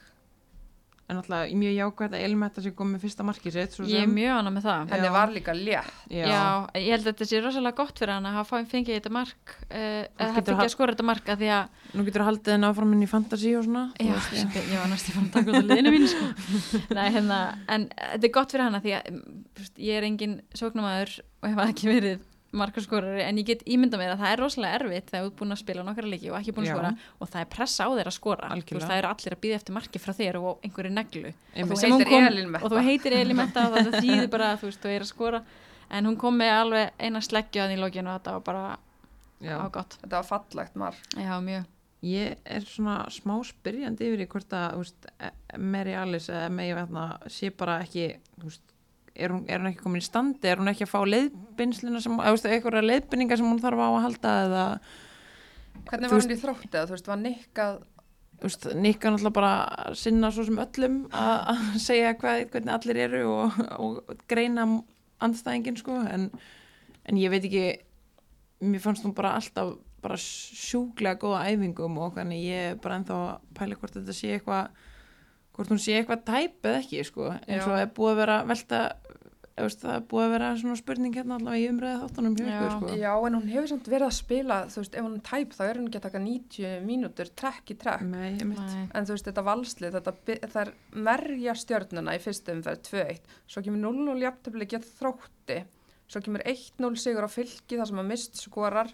en alltaf mjög jákvæmt að Elmetta sé komið með fyrsta markið sitt svo ég er mjög annað með það. Henni var líka létt. Já, Já, ég held að þetta sé rosalega gott fyrir hann að hafa fengið þetta mark uh, eða getur fengið ha- að skora þetta mark að því að nú getur haldið henni áfram inn í fantasy og svona Já, sem, ég var næstu fann að taka út af liðinu mín sko. Nei, hérna, en þetta er gott fyrir hana því að mm, ég er engin sóknumæður og hef ekki verið markaskorari en ég get ímynda mér að það er rosalega erfitt þegar þú ert búin að spila nokkara leiki og ekki búin að Já. skora og það er pressa á þér að skora. Veist, það eru allir að býða eftir marki frá þér og einhverju neglu. Einmitt. þú kom- og þú heitir Elimetta og það þýðir bara að þú veist, þú er að skora. En hún kom með alveg eina sleggju að í lokinu og þetta var bara já. á gott. Þetta var fallegt marg Já, mjög. Ég er svona smá spyrjandi yfir í hvort að Mary Alice eða May Vatna sé bara ekki þú veist, er, hún, er hún ekki komin í standi? Er hún ekki að fá leiðbynslina sem, eitthvað leiðbynninga sem hún þarf á að halda eða? Hvernig var hann í þrótti þú veist, var nikkað Nikka náttúrulega bara að sinna svo sem öllum að að segja hvað, hvernig allir eru og, og greina andstæðingin sko en, en ég veit ekki mér fannst hún bara alltaf bara sjúklega góða æfingum og þannig ég bara ennþá að pæla hvort þetta sé eitthvað hvort hún sé eitthvað tæp eða ekki sko eins og Já. er búið að vera velta veist, það er búið að vera svona spurning hérna allavega í umræði þáttunum hjá Já. ykkur sko já, en hún hefur samt verið að spila þú veist, ef hún er tæp þá er hún ekki að taka 90 mínútur trekk í trekk Nei, ég mitt Nei. en þú veist, þetta valslið, þetta það er merja stjörnuna í fyrstu umferð 2-1, svo kemur 0-0 jafntöfli gett þrótti, svo kemur 1-0 sigur á fylki þar sem að mist skorar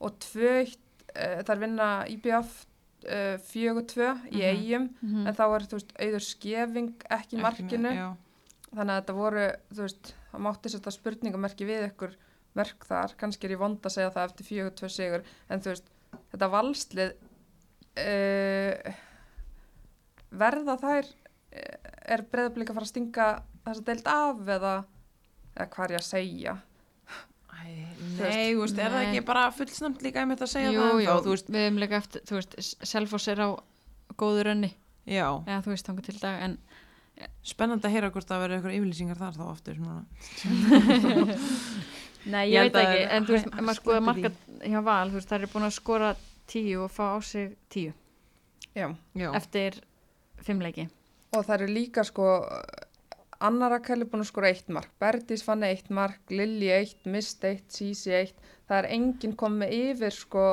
og 2-1 uh, þar vinna IBF uh, 4-2 í Mhm. eigum Mhm. en þá er, veist, auður skefing ekki í markinu, já, þannig að þetta voru veist, það mátti setja spurningamerki við ykkur verk þar, kannski er ég vond að segja það eftir 4-2 sigur, en veist þetta valslið uh, verða þær eh, er breyðablík að fara að stinga þess að deilt af eða, eða hvað er ég að segja Nei, þú veist, er það ekki bara fullsnamt líka einmitt að segja Jú, það? jú, veist, við hefum líka eftir, þú veist, Selfoss er á góðu rönni, já, eða þú veist, þangar til dag, en spennandi að heyra hvort það verður eitthvað yfirlýsingar þar þá aftur núna. Nei, Ég ég, veit að ekki, en þú veist, maður skoða marka hjá Val, þú veist, það er búin að skora tíu og fá á sig tíu. Já. Já, eftir fimm leiki. og það eru líka sko Anna Rakel er búin að skora eitt mark Berdís fann eitt mark, Lilji eitt Mist eitt, Sísi eitt það er enginn komið yfir sko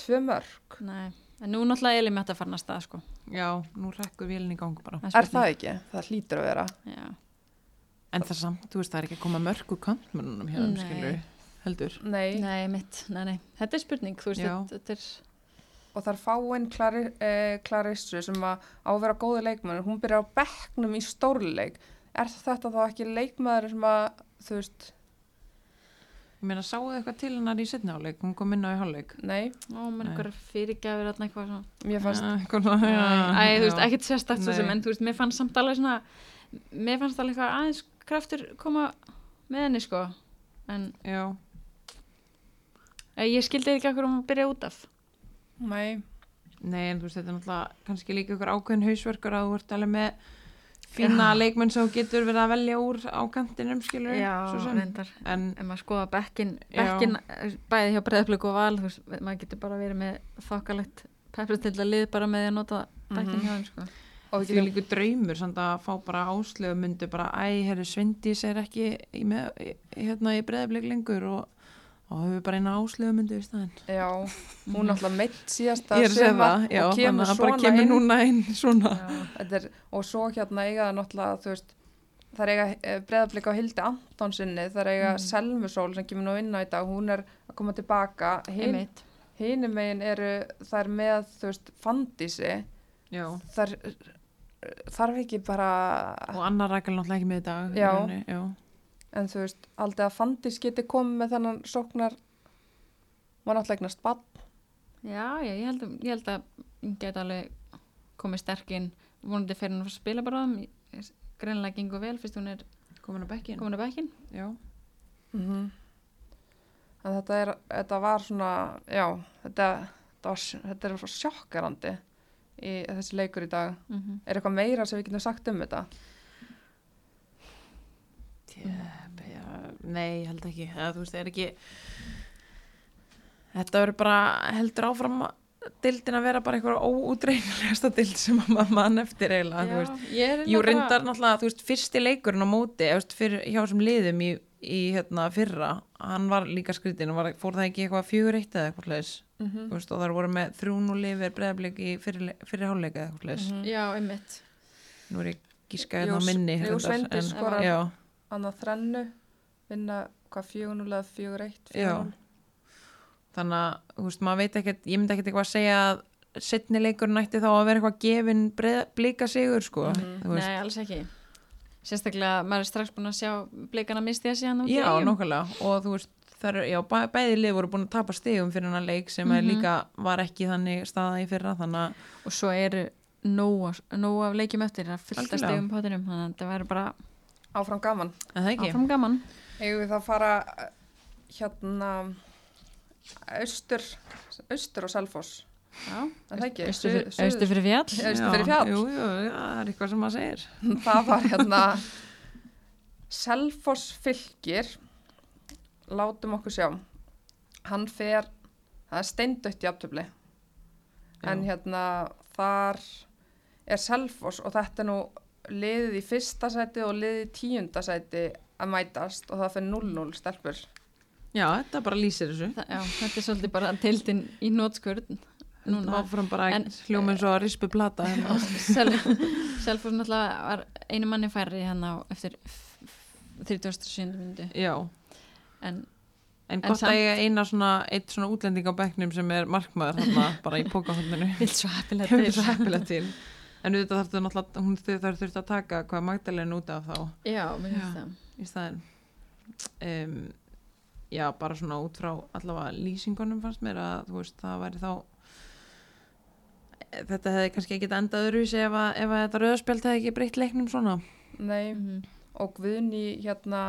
tvö mörg Nei, en nú náttúrulega Eli með þetta farin að stað, sko. já, nú rekkur vélinn í gang bara. er spurning. það ekki? Það hlýtur að vera Já, En það samt, þú veist, það er ekki að koma mörg úr þeim, Nei. skilur, heldur. Nei, nei, mitt, nei, nei, þetta er spurning, þú veist, þetta er, og það er fáinn eh, Klarissu sem að á að vera góði leikmannur, hún byrjar á bekknum í stórleik er þetta þá ekki leikmaður sem að þú veist, Ég meina, sáu þið eitthvað til hennar í setni áleik, hún kom inn á í hálfleik. nei ó, menn Nei. einhver fyrirgjafir þarna eitthvað svona. mér fannst, Ja, eitthvað svona, já, Æ, þú veist, ekkert sérstakt svo sem, en þú veist, mér fannst samt alveg svona, mér fannst alveg eitthvað aðeins kraftur koma með henni, sko, en Já, eh, ég skildi ekki okkur um að byrja út af. Nei nei, en þú veist, þetta er náttúrulega kannski líka ykkur ákveðin hausverkur að þú ert alveg með fína leikmenn sem getur verið að velja úr á kantinum, skilur, sem. reyndar. En, ef maður skoða bekkin, Já. bekkin eh, bæði hjá breyðablík og val þú veist, maður getur bara verið með þokkalegt peplustilda lið bara með að nota bekkin Mhm. hjá þeim sko. og því líku draumur samt að fá bara áslögu myndi bara, æ, herri, Svindís er ekki í, með, hérna í breðablik lengur og, og höfum við bara eina áslögu myndi í staðinn. já, hún alltaf meitt síðasta Ég er að segja það, já, og þannig að það bara kemur inn núna inn svona. Já. Þetta er, og svo hérna eiga það náttúrulega þú veist, það er eiga breðablika á Hildi Antonsinni, það er eiga Mhm. Selmusól sem kemur nú inn á í dag, hún er að koma tilbaka, hin, Einmitt. hinum megin eru það er með, þú veist, fandísi þar þarf ekki bara og Anna Rækjal náttúrulega ekki með í Já. rauninni, já. En þú veist, aldrei að fandís geti komið með þennan sóknar var náttúrulega eignast bann já, já, ég held, að- ég held að hún geti alveg komið sterkinn vonandi fyrir hún að spila bara greinlega gengur vel fyrst hún er Komin á bekkin. komin á bekkin Já. mm en þetta er þetta var svona, já þetta, þetta, var, þetta er svo sjokkarandi í þessi leikur í dag. Mm -hmm. er eitthvað meira sem við getum sagt um þetta Já, nei, held ekki. Eða, þú veist, það er ekki... Þetta verður bara heldur áfram að dildin að vera bara eitthvað óútreinilegasta dild sem að maður mann eftir eiginlega, þú veist. ég er Jú, reyndar náttúrulega, þú veist, fyrsti leikurinn á móti, þú veist, fyrir, hjá þessum liðum í, í hérna, fyrra, hann var líka skritin, var, fór það ekki eitthvað fjögur eitt eða eitthvað hlæðis, Mhm. þú veist, og það voru með þrjún og lifir breðablik í fyrir, fyrir hálfleika eða eitthvað hlæðis. Mhm. já, einmitt Nú er ég gískaði Jú, það minni. jú, skorar. Já, Annað þrennu, vinna hvað fjögunulega fjögur eitt, þannig að, þú veist, maður veit ekkert, ég myndi ekkert eitthvað að segja að setni leikur nætti þá að vera eitthvað gefin blika sigur, sko, þú veist. nei, alls ekki. Sérstaklega, maður er strax búin að sjá blikana misti að síðan í Já, nokkulega og þú veist eru, já, bæ, bæði lið voru búin að tapa stigum fyrir hennar leik sem mm Mhm. líka var ekki þannig staða í fyrra þannig að og svo eru nóg, nóg af leikjum eftir að Algjörlega. stegum pátinum þannig að það verður bara Áfram gaman. en það ekki? Áfram gaman. Eigum við það að fara eh, hérna austur, austur og Selfoss. já, Er það ekki? austur fyrir, suður- austur fyrir fjall? Austur fyrir fjall. Jú, jú, já, það er eitthvað sem maður segir. Það var hérna Selfoss fylgir látum okkur sjá. Hann fer það er steindött í aftöfli en hérna þar er Selfoss og þetta er nú liðið í fyrsta sæti og liðið í tíunda sæti að mætast og það fyrir 0-0 stelpur. Já, þetta bara lýsir þessu. Þa, já, þetta er svolítið bara tildin í nótskurð núna. Áfram bara En- hljóma eins og að rispu plata hérna. Selfoss náttúrulega var einu manni færri hérna eftir 37. myndi Já, en en En gott samt- að eiga eina svona eitt svona útlending á bekknum sem er markmaður þarna bara í pókahondinu vilt svo heppilega til. svo heppilega til En auðvitað þarf það náttúrulega, hún þarf þurft að taka hvað Magdalena út af þá. Já, mér finnst það. Í staðin um, já, bara svona út frá allavega lýsingunum fannst mér að þú veist, það væri þá þetta hefði kannski ekki endað öðruvísi ef, að, ef að þetta rauðspjöld hefði ekki breytt leiknum svona. Nei, Mhm. og Guðni hérna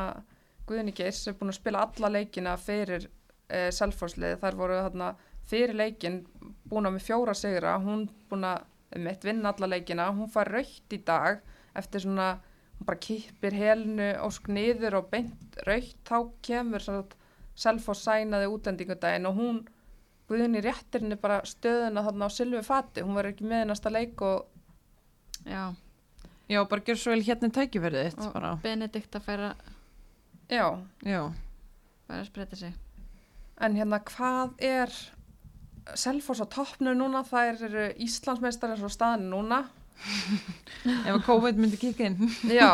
Guðni Geirs er búin að spila alla leikina fyrir uh, Selfosslið, þar voru hérna fyrir leikin búin að með fjóra sigra, hún búin að mitt vinna alla leikina, hún fær raukt í dag eftir svona, hún bara kippir helnu ósk niður og beint raukt, þá kemur svona Selfoss sænaði útlendingudaginn og hún Guðni réttir henni bara stöðuna þarna á Silvi Fati, hún verður ekki með næsta leik og já, já, bara gjör svo vel hérna tækifærið þitt og bara, Benedikt að færa já, já, bara að spreita sig. En hérna, hvað er Selfoss á toppnu núna? Það eru Íslandsmeistar eins og staðin núna. ef að COVID myndi kikka inn Já.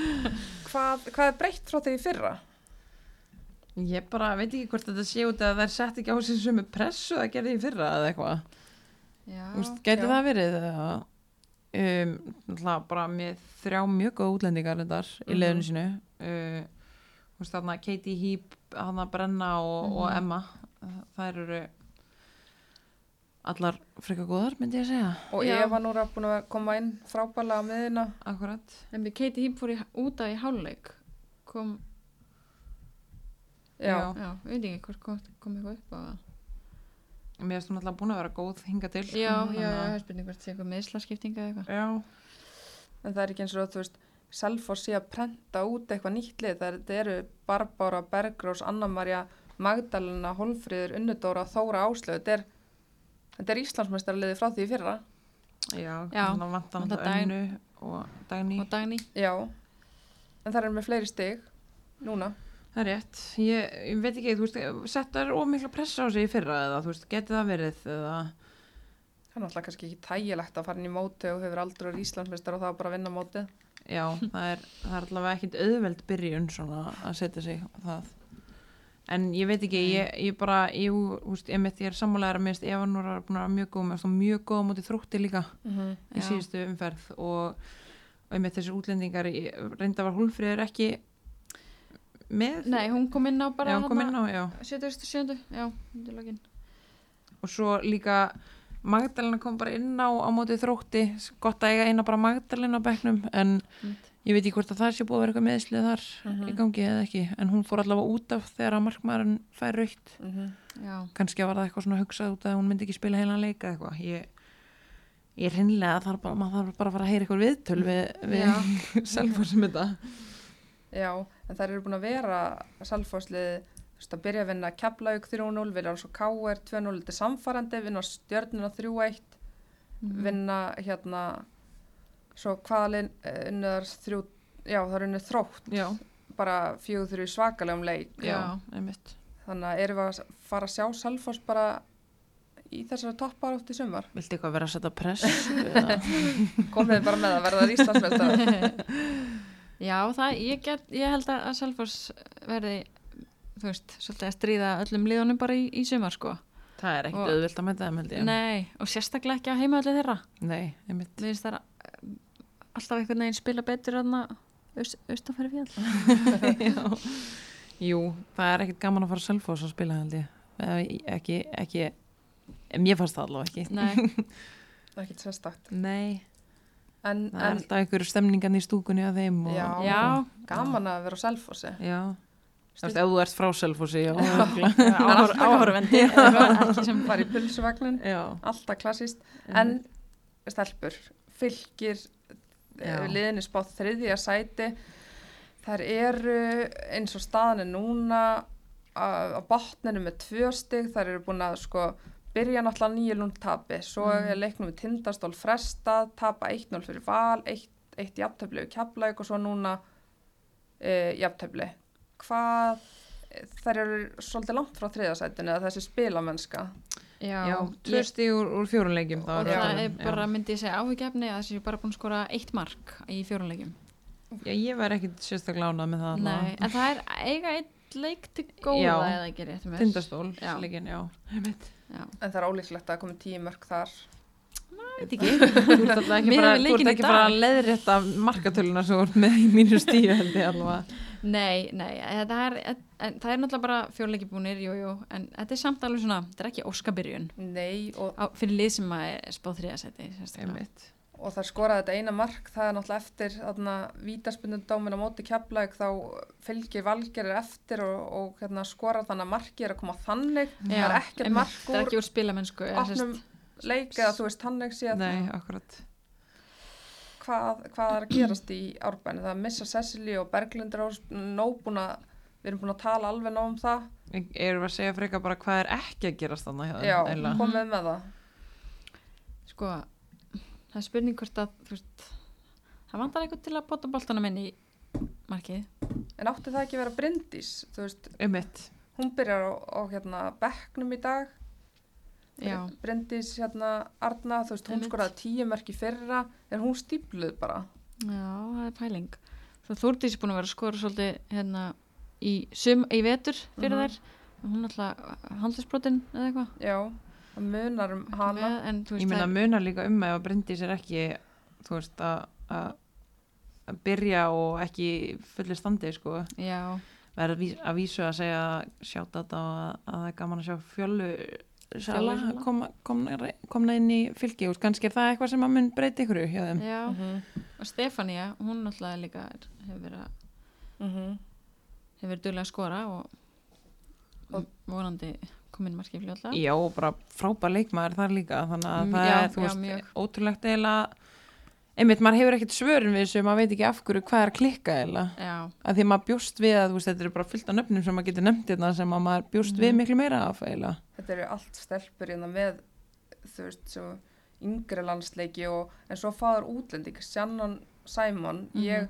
hvað, hvað er breytt frá því í fyrra? ég bara veit ekki hvort þetta sé út að þær sett ekki á sig sem pressu að gera því í fyrra eða eitthvað gæti já. það verið um, náttúrulega bara með þrjá mjög góð útlendingar þetta í leiðinu sínu uh, þú veist þarna Katie Heap hana Brenna og, og Mhm. Emma þær eru allar freka góðar myndi ég að segja Og Já. Eva núra búin að koma inn frábælega á miðina. akkurat en við Katie Heap fór í, út af í hálfleik kom, Já. já, ég veit ekki hvort kom, kom eitthvað upp á það mér finnst hún alltaf búin að vera góð hinga til já, já, Þannig já, að- það er spurning hvort sé eitthvað meðslaskiptinga eða eitthvað já, En það er ekki eins og þú veist, Selfoss sé að prenta út eitthvað nýtt lið. Það eru- þetta eru Barbára, Bergrós, Anna-Maria, Magdalena, Holfríður, Unnudóra, Þóra Áslöð. Þetta er, þetta er Íslandsmeistarliði frá því í fyrra. já, Já, þannig að vantan vantar alltaf Dag- önnu og dagný og Dagný Já. En það eru með fleiri stig núna. Það er rétt, ég, ég veit ekki, þú veist, settar ómikla pressa á sig í fyrra eða, þú veist, geti það verið eða, Það er náttúrulega kannski ekki tægilegt að fara inn í móti og hefur aldrei verið Íslandsmeistar og það bara að vinna mótið. já, það er, það er allavega ekkit auðveld byrjun svona að setja sig á það. En ég veit ekki, ég, ég bara, ég, veist, ég mitt, ég er sammálega að minnst, Eva Núra er búin að vera mjög góð, með mjög góð á móti þrótti líka Mm -hmm. í síðustu umferð og, og ég mitt þessi útlendingar, reynda var húlfriður ekki með, nei, hún kom inn á bara já, hún kom inn á, já. 77. já, undir lokin og svo líka Magdalena kom bara inn á á móti þrótti, gott að eiga eina bara Magdalena á bekknum en Einmitt. Ég veit ekki hvort að það sé búið að vera eitthvað meðslið þar í gangi eða ekki, en hún fór allavega út af þegar að markmaðurinn fær raukt já, kannski var það eitthvað svona hugsað út að hún myndi ekki spila heilan leika eitthvað. Ég, ég er hinnlega þarf bara, maður þarf bara að fara að heyra eitthvað viðtöl við, við Selfoss um þetta. Já, en þær eru búin að vera veist, að byrja að vinna Keflaug 3-0, vinna svo KR 2-0 til samfarandi, vinna stjörnuna 3-1, Mhm. vinna hérna, svo hvaðalinn unnur þrjú, já það er unnur þrótt, Já, bara fjögur þrjú svakalegum leik. já, einmitt. Þannig að erum við að fara að sjá Selfoss bara í þessari topparátt í sumar. Viltu eitthvað vera að setja press? eða? Komið bara með að verða Íslandsmeistar. Já, það, ég, get, ég held að Selfoss verði, þú veist, svolítið að stríða öllum liðunum bara í, í sumar, sko. það er ekkert auðvilt að mæta þeim held ég. Nei, og sérstaklega ekki að heima allir þeirra. Nei, einmitt. Mér finnst það alltaf einhvern veginn spila betur en að austanfæri fjall. Já. Jú, það er ekkert gaman að fara selfos að spila held ég. Eða Ekki, ekki, mér fannst það allavega ekki. Nei, Það er ekkert sérstakt. Nei, En, það er en alltaf einhverju stemningan í stúkunni að þeim. Og, Já. já, gaman að vera á Selfossi. Já. Þú veist, ef þú ert frá selfosi, já. áhor, áhorfendi, ekki sem Bara í pulsuvagnin, já. alltaf klassíst. En stelpur, fylgir. Liðinni spátt þriðja sæti. Þær eru eins og staðan er núna á, botninu með tvö stig. Þær eru búin að sko byrja náttúrulega nýju lund tapi. Svo Mhm. er leiknum við tindastól frestað, tapa 1-0 fyrir val, 1 eitt jafntöfli við keflaug og svo núna e, jafntöfli. Hvað, þær eru svolítið langt frá þriðasætinu eða þessi spilamennska. Já, Já, tvö stíg úr, úr fjóruleikjum. og það er bara, myndi ég segja áhugjefni að þessi er bara búin að skora eitt mark í fjórunleikjum. Já, ég var ekkit sérstaklega ánað með það. Nei, en það er eiga eitt leik til góða Já. eða ekki rétt með. Tindastól, Já. leikin, já. Já, En það er ólíklegt að komi tíu mörg þar. veit ekki. Þú ert alltaf ekki bara, bara að leiðrétta markatöluna sem ert með í mínu stíu held ég alveg. Nei, nei, það er, en, það er náttúrulega bara fjórleiki búnir, jú, jú, en þetta er samt alveg svona, þetta er ekki óskabyrjun Nei, og, á, fyrir lið sem að spáð þriðasæti, sérstaklega. Einmitt. og það skoraði þetta eina mark, það er náttúrulega eftir þarna vítaspundundómin á móti keflaug þá fylgir valgerir eftir og, og hérna, skorar þannig að marki er að koma þannig. það er ekkert einmitt, mark Það er ekki úr spilamennsku. opnum leik eða þú veist þannig séð Nei, akkurat. Hvað, hvað er að gerast í árbæni. Það er missa Cecily og Berglindur og að, við erum búin að tala alveg nóg um það. Erum við að segja frekar bara hvað er ekki að gerast þannig hjá þeim, Já, eiginlega? komið með það. Sko, það er spurning hvort að, þú veist, það vantar eitthvað til að bota boltanum inn í markið. En átti það ekki að vera Bryndís, þú veist, Einmitt. hún byrjar á, á hérna bekknum í dag Já, Bryndís hérna Arna, þú veist, hún skoraði tíu mörk í fyrra en hún stípluð bara. já, það er pæling. Þúrdís er búin að vera að skora svolítið hérna í, sum, í vetur fyrir Mhm. þær. Hún er alltaf handlisbrotin eða eitthvað. Já, það munar um hana. Með, en veist, Ég meina það- munar líka um ef að Bryndís er ekki, þú veist, að- byrja og ekki fullir standi, sko. já, Verð að ví- að vísu að segja sjátt þetta og að, að það er gaman að sjá fjölu Sala koma, komna, komna inn í fylgi og kannski er það eitthvað sem að mun breyti ykkur hjá þeim. já. Mhm, Og Stefania, hún náttúrulega líka er, hefur verið að mhm. hefur verið duglega að skora og, og vonandi komin markið fljóðlega. Já, og bara frábær leikmaður þar líka þannig að Mm, það já, er, þú já, veist, mjög. ótrúlegt eiginlega einmitt, maður hefur ekkert svörin við þessu maður veit ekki af hverju hvað er klikka að því maður bjóst við að þú veist, þetta eru bara fullt af nöfnum sem maður getur nefnt hérna sem að maður bjóst við Mhm. miklu meira af eiginlega Þetta eru allt stelpur hérna með, þú veist, svo yngri landsleiki og en svo fáður útlending, Shannon Simon, Mhm. ég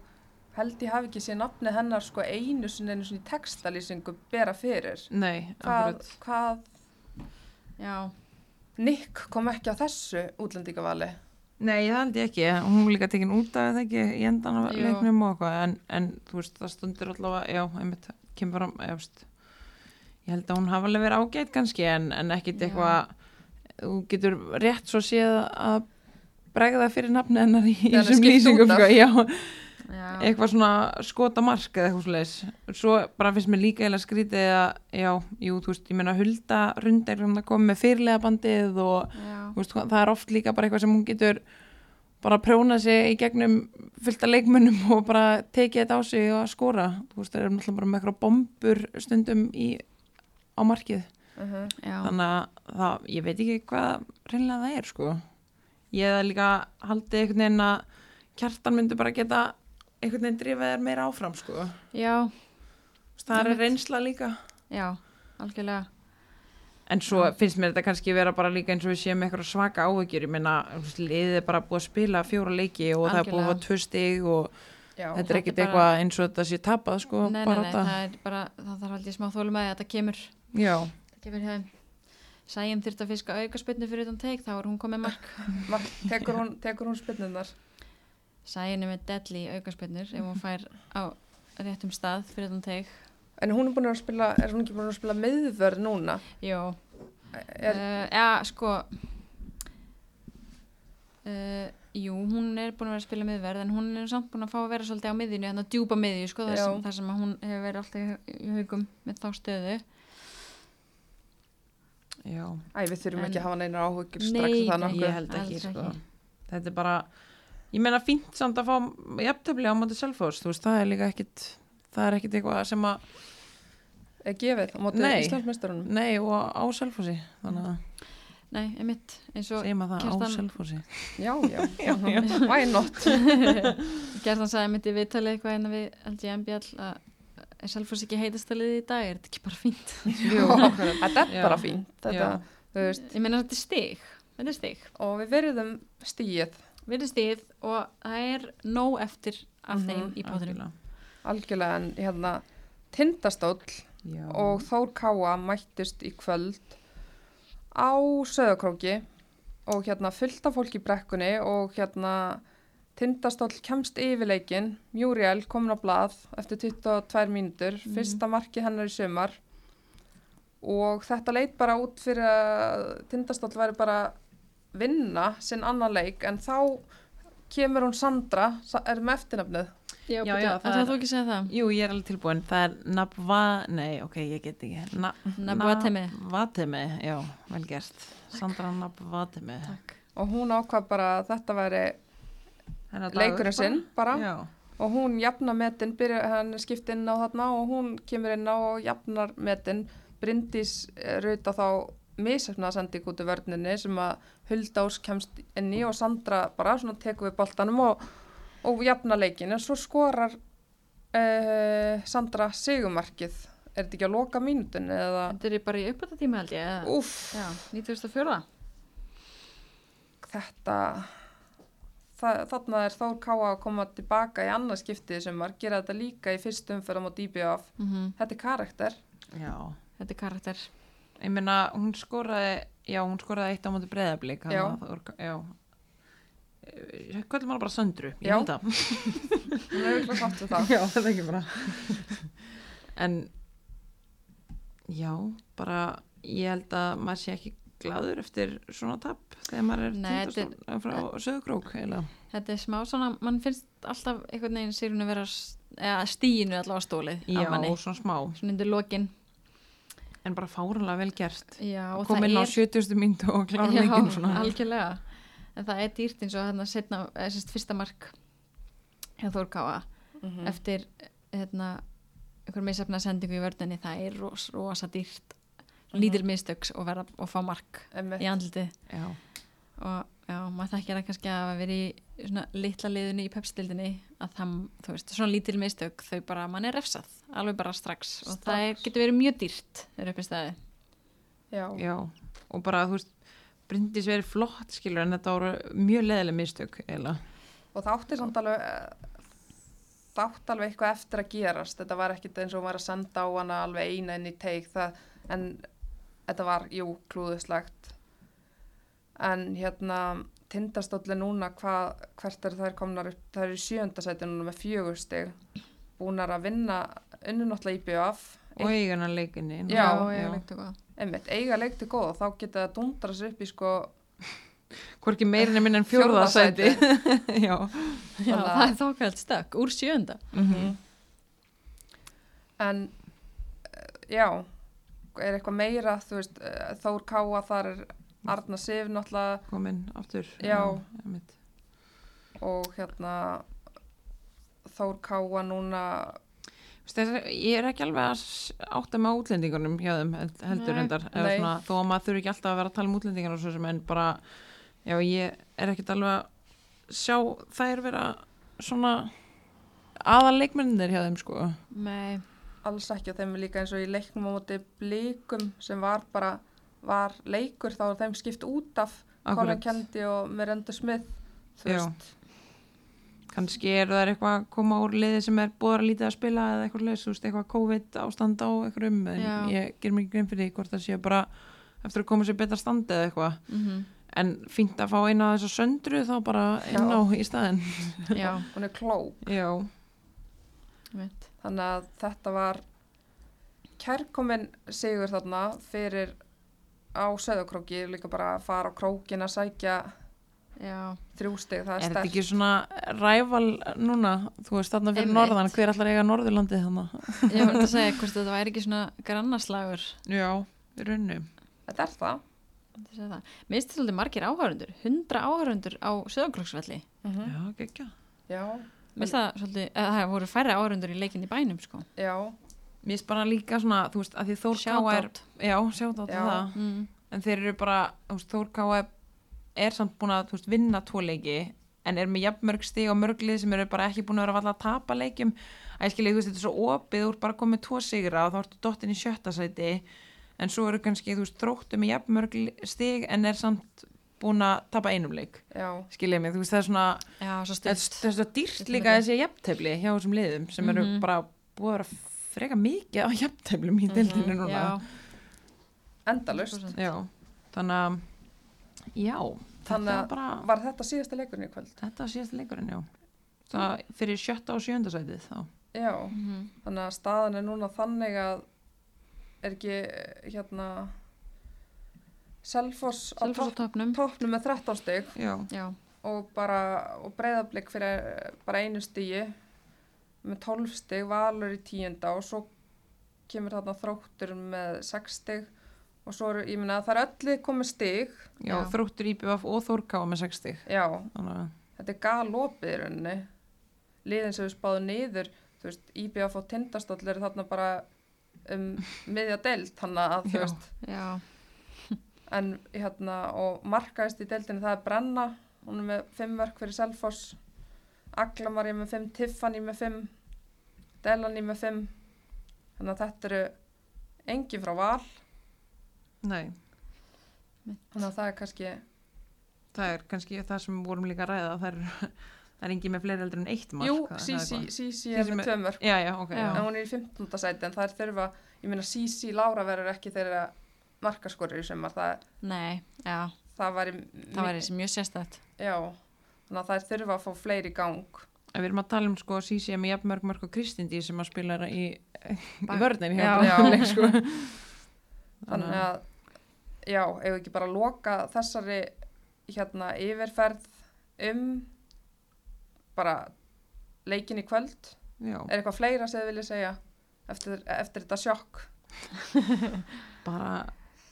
held ég hafi ekki séð nafni hennar sko einu sinni einu sinni textalýsingu bera fyrir. Nei, Hvað, hvað, já, Nick kom ekki á þessu útlendingavali. Nei, það held ég ekki, hún líka tekin út af það ekki í endan af leiknum og eitthvað. En, en þú veist, það stundir allavega já, einmitt, kemur fram ég, veist, ég held að hún hafa alveg verið ágætt kannski en, en ekkit eitthvað þú getur rétt svo séð að bregða fyrir nafni hennar í þessum lýsingum sko, já, já. eitthvað svona skota mark eða eitthvað svoleiðis. Svo bara finnst mér líka eða skrítið að já, jú, þú veist, ég meina Hulda Rundar hún að koma með fyrirlega bandið og veist, það er oft líka bara eitthvað sem hún getur bara prjóna sig í gegnum fullt af leikmönnum og bara tekið þetta á sig og skora. Þú veist, það er náttúrulega bara með eitthvað bombur stundum í, á markið. Uh já. þannig að það, ég veit ekki hvað reynlega það er sko. Ég hef líka haldið einhvern veginn að kjartan myndi bara geta einhvern veginn drifað þér meira áfram sko. Já, það er reynsla líka. Já, algjörlega. En svo Já. finnst mér þetta kannski vera bara líka eins og við séum eitthvað svaka áhyggjur, ég meina, liðið er bara búið að spila fjóra leiki og það er búið að Algjörlega. tvö stig og Já, þetta er þetta ekkit er bara- eitthvað eins og þetta sé tapað, sko, nei, nei, bara nei, það er bara, það þarf aldrei smá þólum að þetta kemur. Já, það kemur hjá þeim. Sæjum þurft að fiska aukaspinnu fyrir utan teik þá er hún komið mark. Mar- tekur hún, tekur hún spinnunar Er með deadly aukaspinnur ef hún fær á réttum stað fyrir utan teik en hún er búin að spila, er hún ekki búin að spila meðvörð núna Jó, er, uh, ja, sko uh, Jú, hún er búin að vera að spila miðverð en hún er samt búin að fá að vera svolítið á miðjunni þannig að djúpa miðju, sko, þar Já. sem, þar sem að hún hefur verið alltaf í, í haugum með þá stöðu já, æ, við þurfum En- ekki að hafa neinar áhugjur strax Nei, það nei, ég held ekki, sko. ekki. Þetta er bara, ég meina fínt samt að fá jafntöfli á móti Selfoss, þú veist, það er líka ekkit, það er ekkit eitthvað sem að, er gefið á móti Nei. Íslandsmeistarunum? Nei, og á Selfossi, þannig að Nei, einmitt, eins og segjum að það á Kjartan- Selfossi. já, já, já, why not? Gerðan sagði myndi við talið eitthvað en við held ég MBL að er Selfoss ekki heitastalið í dag, er þetta ekki bara fínt? Jú, þetta er Já. bara fínt. Þetta, Já. Ég meina þetta er stig, þetta er stig. Og við verðum stíið við erum stig og það er nóg eftir af Mhm, þeim í pátunum Algjörlega. algjörlega en hérna tindastóll Já. og Þór Káa mættist í kvöld á Söðakróki og hérna fullt af fólk í brekkunni og hérna Tindastóll kemst yfir leikin Muriel komin á blað eftir 22 mínútur Mhm. fyrsta markið hennar í sumar og þetta leit bara út fyrir að Tindastóll væri bara vinna sinn annan leik en þá kemur hún Sandra, sa- er með eftirnafnið Já, Já, já, það það er þú ekki að segja það Jú, ég er alveg tilbúin. Það er Nabva, nei, ok, ég get ekki. Na, Nabvatemi. Nabvatemi, já, vel gert. Sandra Nabvatemi. Takk. og hún ákvað bara að þetta væri leikurinn sinn bara Já, og hún jafnar metin, byrja, hann er skipt inn á þarna og hún kemur inn á og jafnar metin. Bryndís rauta þá misefna sending út í vörninni sem að Huldás kemst inn í og Sandra bara svona tekur við boltanum og, og jafnar leikin en svo skorar uh, Sandra sigumarkið. Er þetta ekki að loka mínútin eða? Þetta er bara í uppbæta tíma held ég eða- Úff, Já, 94. þetta, það, þarna er Þór Káa að koma tilbaka í annað skiptið sem var, gera þetta líka í fyrst umferðum á DBF. Mm Þetta er karakter. já. Þetta er karakter Ég meina, hún skoraði, já, hún skoraði eitt á móti breyðablík. Já. Já. Hvað er maður bara söndru? Ég held það. Hún er auðvitað sátt við það. Já, það er ekki bara. en, já, bara, ég held að maður sé ekki gladur eftir svona tap þegar maður er Nei, tindastól frá eiginlega. Þetta er smá svona, mann finnst alltaf einhvern veginn sér hún að vera stíinu allavega stólið Já, svona smá. svona undir lokin En bara fáranlega vel gert. Já, og Kom það inn á er 70. myndu og klára Já, leikin svona. algjörlega en það er dýrt eins og hérna setna, eða sérst fyrsta mark hjá Þórkáa Mhm. eftir hérna einhver misafna sendingu í vörðinni það er ros, rosa dýrt lítil mistöks og vera og fá mark Einmitt. í andliti Já, og já, maður þekkir það kannski að vera í svona litla liðunni í pepstildinni að það, þú veist, svona lítil mistök þau bara, mann er refsað, alveg bara strax og það er, Strax. getur verið mjög dýrt þegar upp í staði Já. já. Og bara, þú veist, Bryndís verið flott, skilur, en þetta voru mjög leðileg mistök, eiginlega. Og það átti samt alveg, eh, það átti alveg eitthvað eftir að gerast. Þetta var ekkit eins og var að senda á hana alveg eina inn í teik. Það, en þetta var, jú, klúðuslegt. En hérna, tindastóli núna, hva, hvert er þær komnar upp? Það eru í sjöndasæti núna með fjögustig. Búnar að vinna, unnu náttúrulega í BF. Og eigana leikinni. Já, já, góð Einmitt, eiga leik til góð og þá geta það dundra sér upp í sko Hvorki meirin er minn en Fjórða fjórðasæti. já. Já, það er þákvæmt stökk, úr sjönda Mm En eh, já, er eitthvað meira, þú veist, eh, Þór Káa, þar er Arna Sif náttúrulega Komin aftur. Já. einmitt. og hérna Þór Káa núna, ég er ekki alveg að s- átta með útlendingunum hjá þeim held- heldur Nei. endar svona, þó að maður þurfi ekki alltaf að vera að tala um útlendingar og svo sem en bara já ég er ekkert alveg að sjá þær vera svona aðal leikmennir hjá þeim sko Nei, alls ekki og þeim er líka eins og í leiknum á móti blikum sem var bara var leikur þá er þeim skipt út af Colin. Kennedy og Miranda Smith þú Já. veist, kannski eru það eitthvað að koma úr liði sem er búið að lítið að spila eða eitthvað leys, þú veist, eitthvað COVID ástand á eitthvað um, en Já. ég ger mér ekki grein fyrir því hvort það sé bara eftir að koma sér betra standi eða eitthvað, mm en fínt að fá eina af þessar söndru þá bara inn á í staðinn. Já, hún er klók. Já, þannig að þetta var kærkomin sigur þarna fyrir á söðakróki líka bara að fara á krókin að sækja já, þrjú stig, það er er þetta ekki svona ræval núna, þú veist, þarna fyrir Einmitt. norðan hver allar eiga norðurlandið þannig ég var að segja hvort þetta væri ekki svona grannaslagur já, í rauninu þetta er það. Þetta segja það. Mér finnst þetta svolítið margir áhörundur 100 áhörundur á söðakröksvelli mm já, gekkja já, Mér finnst það svolítið, það voru færri áhörundur í leikin í bænum sko. Já, mér finnst bara líka svona, þú veist, að því Þór Ká er Shoutout. Já, sjátt er samt búin að, veist, vinna tvo leiki en er með jafnmörg stig og mörglið sem eru bara ekki búin að vera valla að tapa leikjum. Að ég skilja, þú veist, þetta er svo opið þú ert bara komið tvo sigra og þá ertu dottin í sjötta sæti en svo eru kannski, þú veist, þróttu með jafnmörg stig en er samt búin að tapa einum leik. Já, skilja mig, þú veist, það er svona Já, svo það er styrst það er svo dýrt líka þessi jafntefli hjá þessum liðum sem eru Mhm. bara búið að vera freka mikið á jafnteflum í deildinu núna. Já, endalust 100%. Já, þannig að já, Þannig að- var bara var þetta síðasta leikurinn í kvöld? Þetta var síðast leikurinn, já. Það fyrir sjötta og sjönda sætið þá. Já, Mhm. þannig að staðan er núna þannig að er ekki hérna Selfoss á toppnum. með 13 stig. Já, Já, og bara og breyðablик fyrir bara einu stigi með 12 stig, valur í tíunda og svo kemur þarna þróttur með 6 stig og svo eru, ég minna að það er öllu komið stig. Já, Já. þróttur IBF og Þórkáa með 60 já, þannig þetta er galopið í rauninni. Liðin sem við spáðum niður þú veist, IBF og Tindastóll eru þarna bara um miðja deild þannig að þú Já. veist. Já, en hérna og markaðist í deildinni það er Brenna. Hún er með 5 verk fyrir Selfoss. Aglamar er með 5 Tiffany með 5 Delany með 5 þannig að þetta eru engin frá val Nei, þannig að það er kannski það er kannski það sem við vorum líka að ræða það er, það er engin með fleiri eldur en eitt mark jú, er Sisi. Sisi er með 2 mörk Já, já, ok, Já. en hún er í 15. sæti en það er þurfa ég meina Sisi Lára verður ekki þeirra markaskorur í sumar það, nei, já það væri Það væri mjög sérstætt já, þannig að það er þurfa að fá fleiri í gang En við erum að tala um sko Sisi með jafnmörg mörg og Kristindi sem að spila í, í vörðin hjá Já. Breiðablik, sko. þannig að já, ef við ekki bara loka þessari hérna yfirferð um bara leikin í kvöld? Já, er eitthvað fleira sem þið vilja segja eftir, eftir þetta sjokk? Bara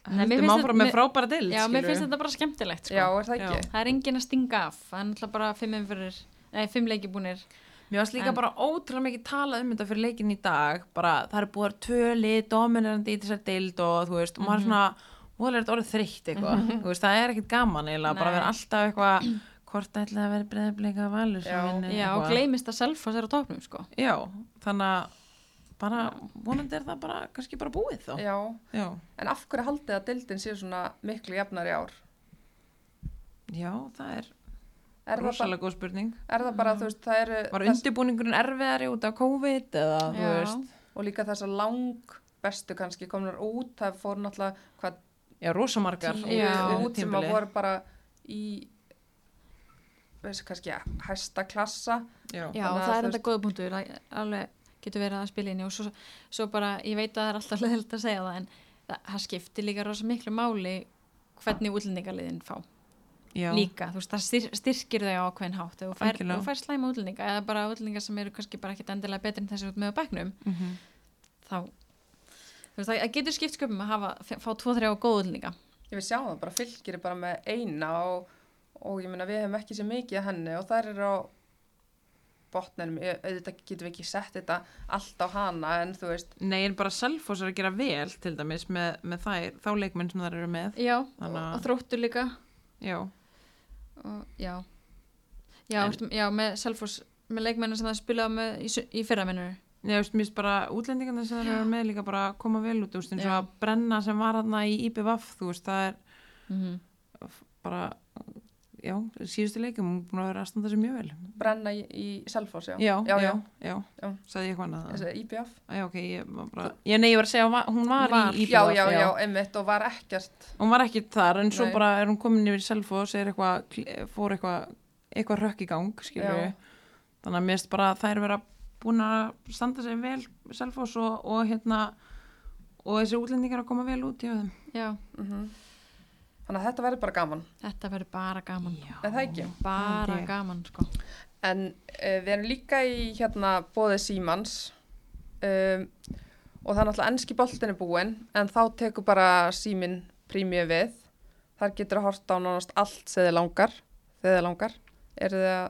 Nei, mér heldum finnst áfram með frábæra dild Já, mér finnst þetta bara skemmtilegt sko. já, er það. Það er engin að stinga af. Það er náttúrulega bara fimm umfyrir Nei, fimm leiki búnir Mér varst líka En- bara ótrúlega mikið talað um þetta fyrir leikin í dag, bara það er búið að töli, dominirandi í þessar dild og þú veist, og maður er svona, voðlega er þetta orðið þreytt eitthvað, veist, það er ekkit gaman eiginlega, bara vera alltaf eitthvað hvort ætlaði að vera breyðableika valur Já. Já, og gleymist að Selfoss er á topnum sko. Já, þannig að bara, vonandi er það bara kannski bara búið þá. Já, Já, en af hverju haldið að dildin sé svona miklu jafnari ár? Já það er Er það, rosalega góð spurning. er það bara, þú veist, það eru Var þess, undirbúningurinn erfiðari út af COVID eða, og líka þessar lang bestu kannski komnar út, það fór náttúrulega hvað já, rosamargar Já. út sem að voru bara í veist kannski hæsta klassa Já, Já, að það er þetta góða punktur að- alveg getur verið að spila inn og svo, svo bara, ég veit að það er alltaf leðilt að segja það en það, það skiptir líka rosa miklu máli hvernig útlendingaliðin fá já. líka, þú veist, það styr, styrkir þau á hvern hátt þú fær, fær slæma útlendinga eða bara útlendinga sem eru kannski bara ekkit endilega betri en þessi út með á bæknum Mhm. þá, þú veist, það getur skipt sköpum að hafa, fá tvo, þrjá góða útlendinga. Ég vil sjá það, bara fylgir er bara með eina og, og ég meina við hefum ekki sér mikið að henni og þær eru á botninum, Ég- auðvitað getum við ekki sett þetta allt á hana en þú veist, Nei, en bara Selfoss er að gera vel til dæmis með, með þær, þá leikmenn sem þær eru með. Já, og, Þannig að- og þróttur líka. Já, og, já. Já, En- já með Selfoss með leikmennin sem það spilaði með í, í fyrra þú veist, mér finnst bara útlendingarnir sem það eru með líka bara að koma vel út, þú veist, eins og Já. að brenna sem var hann í IPVF, þú veist, það er mm bara, já, síðustu leikum, hún búin að vera að standa sér mjög vel. brenna í, í Selfoss, já. Já, já, já. já, Já. sagði ég eitthvað annað. Þessi IBF. Já, ok, ég var bara, ég, nei, ég var að segja, hún var, hún var, Var. í IPVF, Já, já, já, einmitt og var ekkert. Hún var ekki þar, en svo Nei. bara er hún komin yfir í Selfoss, er eitthvað, fór eitthvað, eitthvað rökk í gang, Já. við. Þannig að mér finnst bara að þær vera búin að standa sér vel Selfoss og, og hérna, og þessi útlendingar að koma vel út hjá þeim. Já, Mm Þannig að þetta verður bara gaman. þetta verður bara gaman En það ekki. bara ég. gaman sko En uh, við erum líka í hérna bóðið Símans um, og það er náttúrulega ennski boltin er búinn en þá tekur bara Símin prímið við. Þar getur að horta á nánast allt sem þið langar. Þegar þið langar. Er þið að,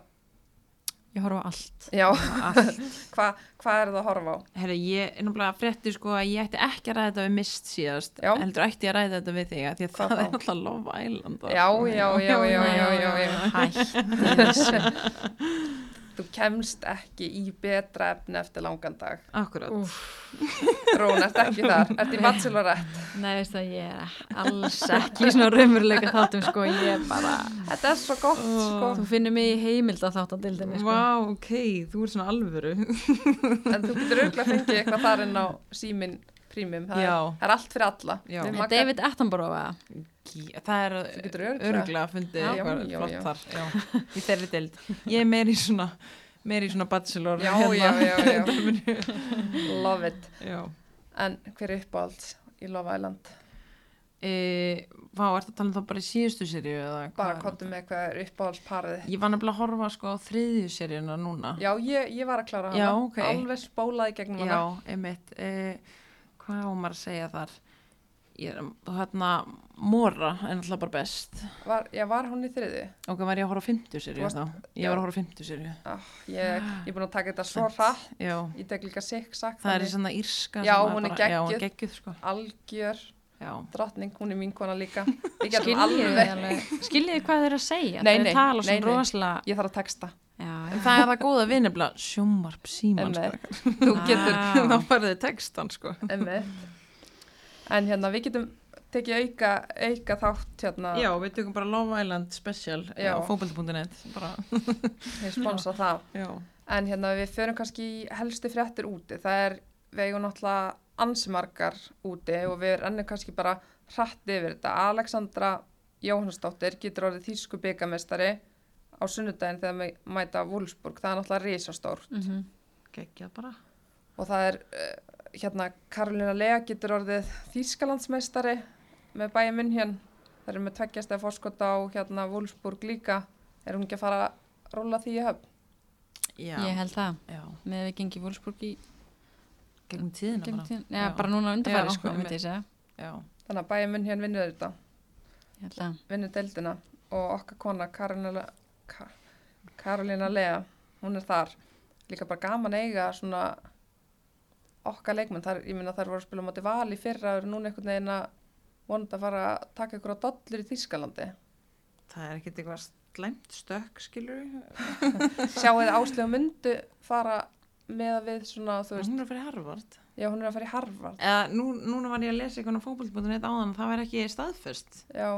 Ég horfa á allt já, Allt. hvað hva er það að horfa á? Herra, ég er náttúrulega frétti sko að ég ætti ekki að ræða þetta við mist síðast, Já. heldur ætti að ræða þetta við þig, af því að það er náttúrulega Love Island. Já, já, já, já, já, já, já. Hætti þessu Þú kemst ekki í betra efni eftir langan dag. Akkurat. Úff. Rún, ert ekki þar? Ert í bachelorette? Nei, veist það, ég er alls ekki í svona raunveruleika þáttum sko, ég er bara Þetta er svo gott, sko. Þú finnur mig í heimild að þátt á dildinni sko. Vá, ok, þú er svona alvöru. En þú getur auðvitað fengið eitthvað þar inn á símin prímum. Það, er- það er allt fyrir alla. Er Magga- David Attenborough eða? Það er Þú getur örugglega. öruglega að fundið Já, eitthvað flott þar, í þeirri deild. Ég er meir í svona, meir í svona bachelor. Já, hérna. já, já, já. Love it. já. En hver er uppáhalds í Love Island? E, vá, ertu að tala um það bara í síðustu seríu eða Bara hvað? kottum með hvað er uppáhaldsparið. Ég var nefnilega að horfa sko á þriðju seríuna núna. Já, ég, ég var að klára hana. Já, ok. Alveg spólaði gegnum hana. Já, einmitt. E, hvað á maður að segja þar? Ég er, hérna, Mora er náttúrulega bara best. Var, já, var hún í þriði? Ok, var ég að horfa á fymtu seríu Þú varst- þá? Ég já. var að horfa á fymtu seríu. Ah, ég, ég er búin að taka þetta svo hratt. Já, Ég tek líka sikk-sakk. það er í svona írska. Já, hún er bara- Já, hún geggjuð. er geggjuð, sko. Algjör Já. drottning, hún er mín kona líka. Við getum Skiljið alveg. alveg Skiljið hvað þeir að segja Nei, nei, tala nei, nei. Ég þarf að texta. Það er það góða vinnibla, sjómarp síman, sko. Þú getur, Ah. þá færðu textan, sko. En hérna, við getum tekið auka, auka þátt hérna, Já, við tökum bara Love Island special Já. á fókbalti.net. Bara, við sponsa það. já. En hérna, við förum kannski í helstu fréttir úti. Það er, við eigum náttúrulega ansimarkar úti og við rennum kannski bara hratt yfir þetta. Alexandra Jóhannsdóttir getur orðið þýsku byggamestari á sunnudaginn þegar við mæta Wolfsburg. Það er náttúrulega risastórt. mm -hmm. Geggjað bara. og það er uh, hérna Karolina Lea getur orðið Þýskalandsmeistari með bæja munn hér það er með tveggjast eða fórskot á hérna Wolfsburg líka er hún ekki að fara að róla því í höfn Já. Ég held það Já. með við gengi Wolfsburg í Gegnum tíðina gegnum bara. tíðan, já, Já. bara núna undarfæri sko, einmitt. myndi ég segja Já. þannig að bæja munn hér vinnur þetta Ég held það vinnur deildina og okkar kona Karolina, Ka, Karolina Lea hún er þar. Líka bara gaman eiga svona okkar leikmenn. Þar, ég minna þær voru að spila á móti val í fyrra og eru núna einhvern veginn að vonandi að fara að taka ykkur á dollur í Þýskalandi. Það er ekkert eitthvað slæmt stökk, skilur sjáu þið áslegu myndu fara með að við svona, þú veist, Hún er að fara í Harvard. já hún er að fara í Harvard. Eða, nú, núna var ég að lesa eitthvað á fókbalti.net áðan, það var ekki staðfest. já,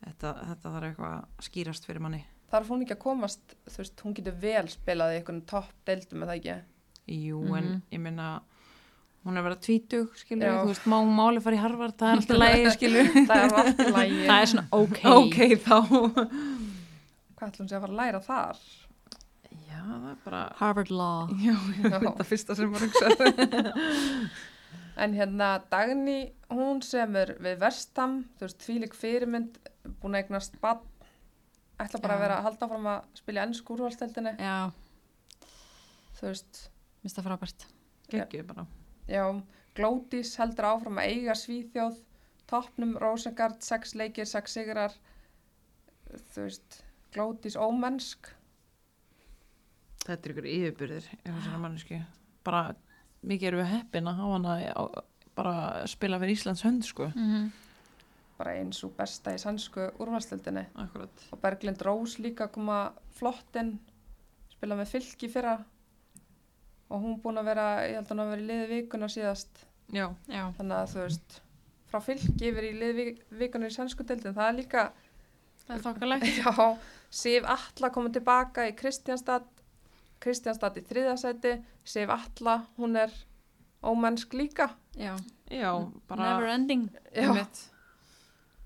Þetta, þetta þarf eitthvað að skýrast fyrir manni. Þarf hún ekki að komast þú veist, hún getur vel spilað í einhvern topp deildum eða ekki, Jú, Mhm. en ég minna, hún er að vera tvítug, skilur Já. þú veist, má hún máli fara í Harvard, það er alltaf lægi, skilur við. það er allt í lægi Það er svona ok ok, þá. hvað ætlum sé að fara að læra þar Já, það er bara, Harvard Law já, Já. þetta fyrsta sem var hugsað. en hérna Dagný, hún semur við Vestam, þú veist, tvílik fyrirmynd búin að eignast bann ætla bara Já. að vera að halda áfram að spila ennsku úrvalsteldinni, Já, þú veist minnst það frábært Gekkið bara. Já, Glódís heldur áfram að eiga Svíþjóð, toppnum Rosengard, sex leikir, sex sigrar, þú veist, Glódís ómennsk. Þetta er ykkur yfirbyrðir, ef þessari mannesku. Bara, mikið erum við heppin að hafa hana á, bara að spila fyrir Íslands hönd, sko. mm -hmm. Bara eins og besta í sannsku. Akkurat. Og Berglind Rós líka koma flottinn, spila með fylki fyrra. og hún búin að vera, ég held að hún að vera í liði vikuna síðast. Já, já, þannig að þú veist frá fylki yfir í liði vikuna í sænsku deildin það er líka, það er þokkalegt. Já, Sif Atla komið tilbaka í Kristjánstad Kristjánstad í þriðasæti Sif Atla, hún er ómennsk líka. Já, já, bara never ending já,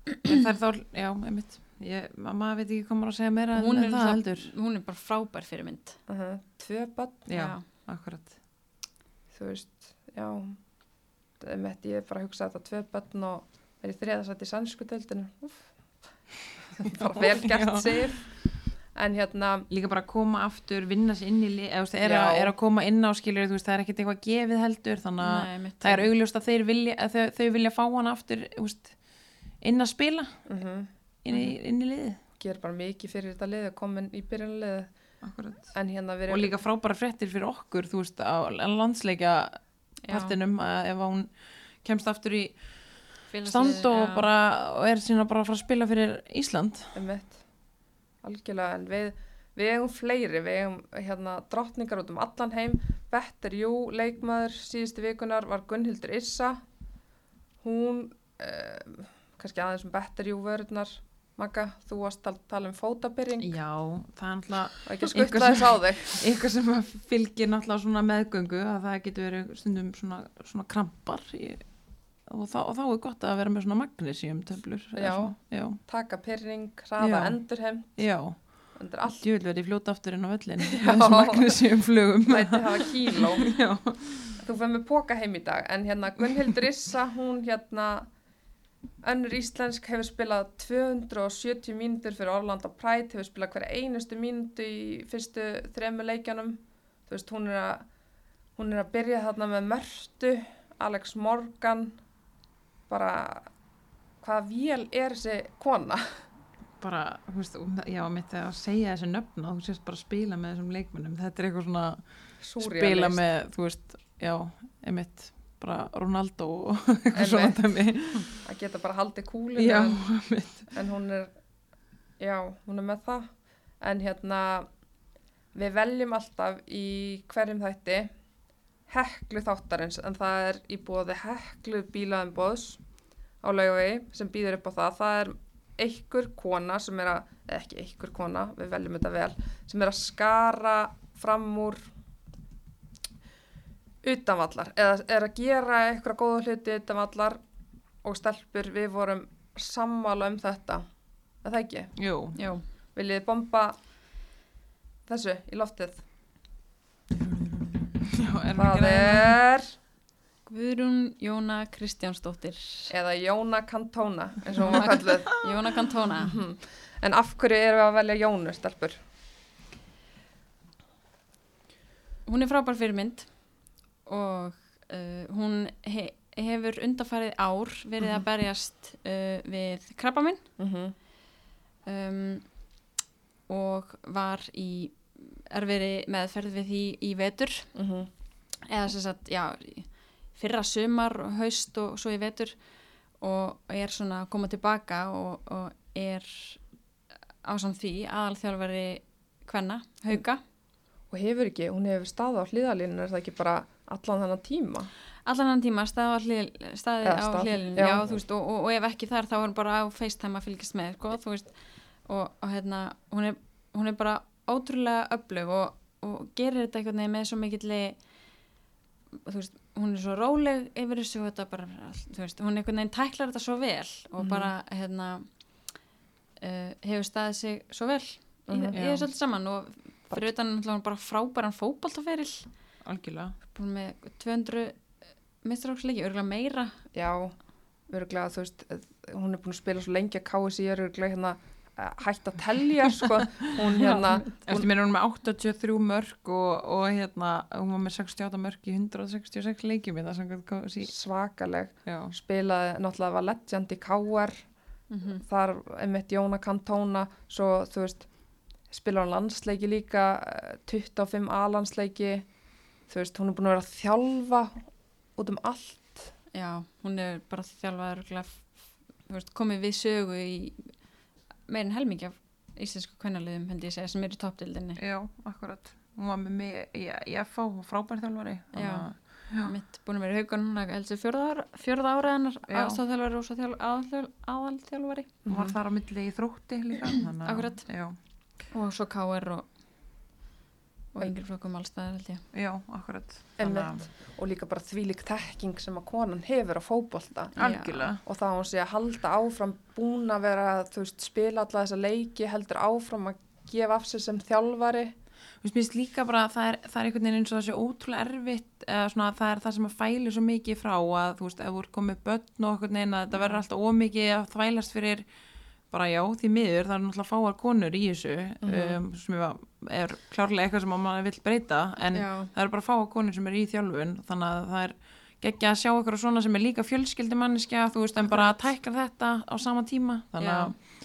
það er þá, já, einmitt. Ég, maður veit ekki hvað maður að segja meira Hún en er það það- heldur. hún er bara frábær fyrir mynd. Uh -huh. tvö börn já, akkurat. Þú veist, já. Það er mitt, ég er bara að hugsa þetta tvö börn og er í þriðasæti í sænsku deildinu bara vel gert Já. Sif en hérna líka bara að koma aftur, vinna sér inn í eða, er, að, Já. er að koma inn á skilur þú veist, það er ekkert eitthvað gefið heldur þannig að það er augljóst að þeir vilja að þau, þau vilja fá hann aftur þú veist, inn að spila. Uh inn í, inn í liði ger bara mikið fyrir þetta lið að koma inn í en hérna og líka frábæra fréttir fyrir okkur þú veist, á landsleikja partinum að ef hún kemst aftur í stand og bara og er sína bara að fara að spila fyrir Ísland. Algjörlega en við, við eigum fleiri við eigum hérna drottningar út um allan heim. Better Jú, leikmaður síðustu vikunar var Gunnhildur Issa hún um, kannski aðeins um Better Jú vörurnar Magga, þú varst að tala um fótabyrring já, það er náttúrulega og ekki að Eitthvað skuttla þess á þig eitthvað sem fylgir náttúrulega svona meðgöngu að það getur verið stundum svona, svona krampar í, og, þá, og þá er gott að vera með svona magnesium töflur Já. já, taka pyrring, hraða Já. endurheim já. verið fljóta aftur inn á völlin með Já. þessum magnesium flugum læti hafa kíló þú fyrir með póka heim í dag en hérna Gunnhildur Issa hún hérna önnur íslensk hefur spilað 270 mínútur fyrir Orlando Pride hefur spilað hverja einustu mínútu í fyrstu þremu leikjanum þú veist hún er að hún er að byrja þarna með Mörtu Alex Morgan bara hvaða vél er þessi kona? Bara, þú veist, já, mitt að segja þessi nöfn og þú sést bara spila með þessum leikmennum þetta er eitthvað svona spila Súrrealist. með, þú veist, já, emitt bara Ronaldo og eitthvað svona dæmi. Að geta bara haldið kúlinu já, en, en hún er já, hún er með það. En hérna við veljum alltaf í hverjum þætti heklu þáttarins en það er í bóði heklu bílaðumbóðs á laugavegi sem býður upp á það. Það er einhver kona sem er að, ekki einhver kona, við veljum þetta vel sem er að skara fram úr utanvallar eða er að gera eitthvað góða hluti utanvallar og stelpur við vorum sammála um þetta er það ekki? jú, já, Viljið þið bomba þessu í loftið? já, er Það er Guðrún Jóna Kristjánsdóttir eða Jóna Kantóna eins og hún var kalluð Jóna Kantona Mhm. en af hverju erum við að velja Jónu stelpur? hún er frábær fyrirmynd og uh, hún he hefur undarfarið ár verið að berjast uh, við krabbaminn Mm -hmm. um, og var í erfiðri meðferð við því í vetur. Eða sem sagt, já fyrra sumar og haust og svo í vetur. Og er svona að koma tilbaka og, og er ásamt því aðalþjálfari kvenna, hauka. Og hefur ekki, hún hefur staðið á hliðalínu er það ekki bara allan þennan tíma allan hann tíma staðið á, stað, hliðalínu já. já, þú veist, og, og, og ef ekki þar þá er hún bara á FaceTime að fylgjast með sko, þú veist, og, og hérna hún er, hún er bara ótrúlega öflug og, og gerir þetta veginn með svo mikill þú veist, hún er svo róleg yfir þessu þetta bara, þú veist, hún einhvern veginn tæklar þetta svo vel og Mhm. bara hérna uh, hefur staðið sig svo vel í, Mhm. í þessu öllu saman og fyrir utan náttúrulega bara frábæran fótboltaferil algjörlega. Búin með 200 mistráksleiki, örgulega meira. Já, örgulega þú veist hún er búin að spila svo lengi að KSI er örgulega hérna eh, hætt að telja sko, hún hérna Eftir mér er hún með 83 mörg og, og hérna, hún var með 68 mörg í 166 leikjum KSÍ. svakaleg. Já, spilaði náttúrulega var legend í KR mm þar einmitt Jóna Kantona svo þú veist spilar hann landsleiki líka eh, 25 A-landsleiki þú veist hún er búin að vera að þjálfa út um allt já, hún er bara þjálfað örgulega þú veist, komið við sögu í meirin helmingi af íslensku kvennaliðum held ég að segja sem eru í toppdildinni já, akkurat. hún var með mig í, í FH frábær þjálfari þannig Já. að- Já. mitt búin að vera í núna heldur fjörða ára, fjörða ára hennar Já. aðstofþjálfari og svo þjál- aðal- aðalþjálfari hún var þar á milli í þrótti líka þannig að- Akkurat. já, og svo KR og, og yngri flokkum allstæðar held ég. Já, akkurat. Þannig að- og líka bara þvílík þekking sem að konan hefur á fótbolta. Algjörlega. Og þá hún sé að halda áfram búin að vera, veist, spila alla þessa leiki, heldur áfram að gefa af sig sem þjálfari. Mér finnst líka bara að það er, það er einhvern veginn eins og það sé ótrúlega erfitt eða svona það er það sem að fæli svo mikið frá að þú veist, ef þú er komið börn og einhvern veginn að þetta verður alltaf ómikið að þvælast fyrir bara já, því miður, það er náttúrulega fáar konur í þessu um, sem er, klárlega eitthvað sem maður vill breyta en Já. það eru bara fáar konur sem er í þjálfun þannig að það er geggja að sjá eitthvað svona sem er líka fjölskyldi manniska, þú veist, en bara að tækla þetta á sama tíma, þannig Já. að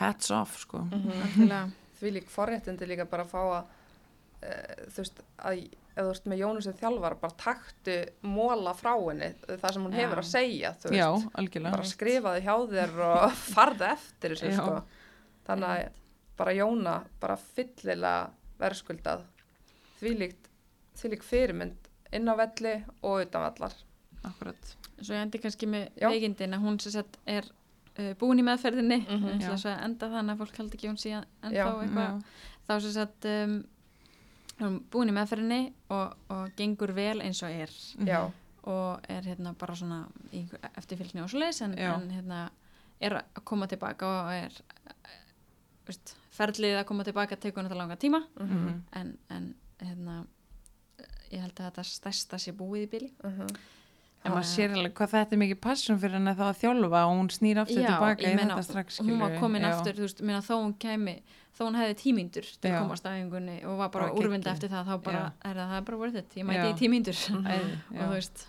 hats off, sko Algjörlega. þvílík forréttindi líka bara að fá að uh, þú veist, að ef þú veist með Jónu sem þjálfar, bara taktu móla frá henni, það sem hún Já. hefur að segja, þú veist Já, algjörlega bara skrifaði hjá þér og farði eftir þessu sko. þannig að bara Jóna bara fyllilega verðskuldað þvílíkt þvílík fyrirmynd inn á velli og utan vallar Akkurat svo ég endi kannski með Já. veikindin að hún sem sagt er uh, búin í meðferðinni mm. -hmm. Að enda þannig að fólk haldi ekki hún síðan Já. ennþá eitthvað þá sem sagt um, hún er búin í meðferðinni og, og gengur vel eins og er. Já, og er hérna bara svona eftirfylgni og svoleiðis en, en hérna er að koma tilbaka og er veist, ferlið að koma tilbaka tekur þetta langa tíma. Mhm. en, en hérna ég held að þetta stærsta sé búið í bíli uh En maður sér alveg hvað þetta er mikið passion fyrir henni þá að þjálfa og hún snýr aftur tilbaka í þetta strax hún var komin Já. aftur þú veist, meina, þó hún kæmi þó hún hefði tímyndur til Já. að komast að einhvernig og var bara úrvinda eftir það þá bara, er það, það er bara worth it. Ég mæti Já. í tímyndur Æði, og já. þú veist,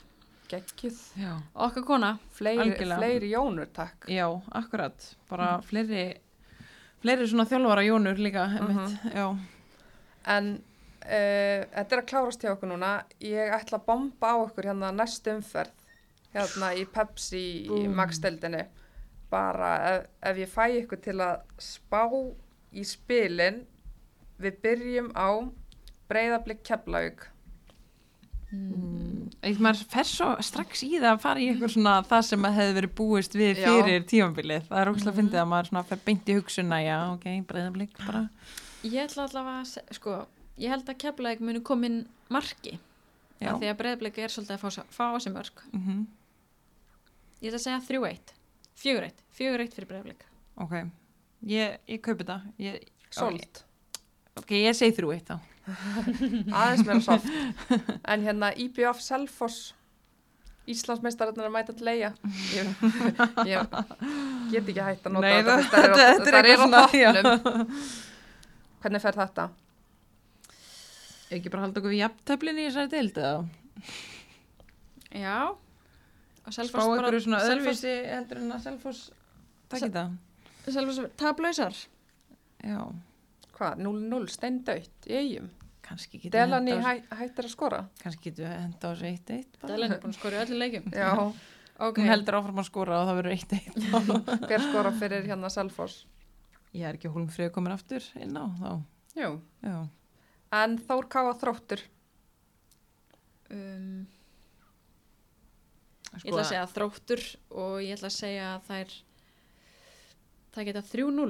geggjuð. Já. okkar kona fleiri, fleiri Jónur takk. Já, akkurat. Bara fleiri fleiri svona þjálfara jónur líka einmitt. Já, en uh, þetta er að klárast hjá okkur núna ég ætla að bomba á okkur hérna næstu umferð hérna í Pepsi í Búm. magsteldinu bara ef, ef ég fæ ykkur til að spá í spilin við byrjum á breyðablik keflaug Eitt maður fer svo strax í það að fara í eitthvað svona það sem að hefði verið búist við fyrir tímabilið. Það er ógslag að fyndið að maður svona fer beint í hugsunna, já, ok, breyðablík bara. ég ætla allavega að sko, ég held að keflaðið muni komin marki Já, af því að breyðblik er svolítið að fá, fá á sig mörg mm ég ætla að segja 3-1 4-1, 4-1 fyrir breyðblik ok. Ég, ég kaupi það. Ég, sold, ok, ég segi þrjú eitt þá. aðeins meira soft en hérna IBF Selfoss. Íslandsmeistararnir að mæta til leia ég, ég get ekki hægt að nota Nei, þetta eru á- þetta er á toppnum. hvernig fer þetta? Ekki bara halda okkur við jafnteflin í þessari deild eða? já og Spá Selfoss bara ykkur svona Selfoss, öðruvísi heldur en að Selfoss takki það. Selfoss tablausar Já, hvað, 0-0 steindautt í eigum kannski getur Delani hæ, hættir að skora kannski getur við henda á þessu eitt eitt bara. Dælen er búin að skora í öllum leikjum já, ok, Hún heldur áfram að skora og það verður eitt eitt. hver skora fyrir hérna Selfoss Ég er ekki hólmfrið komin aftur inn á þá. jú, Já. En Þór Káa þróttur um, Sko, ég ætla að segja þróttur og ég ætla að segja að þær það geta 3-0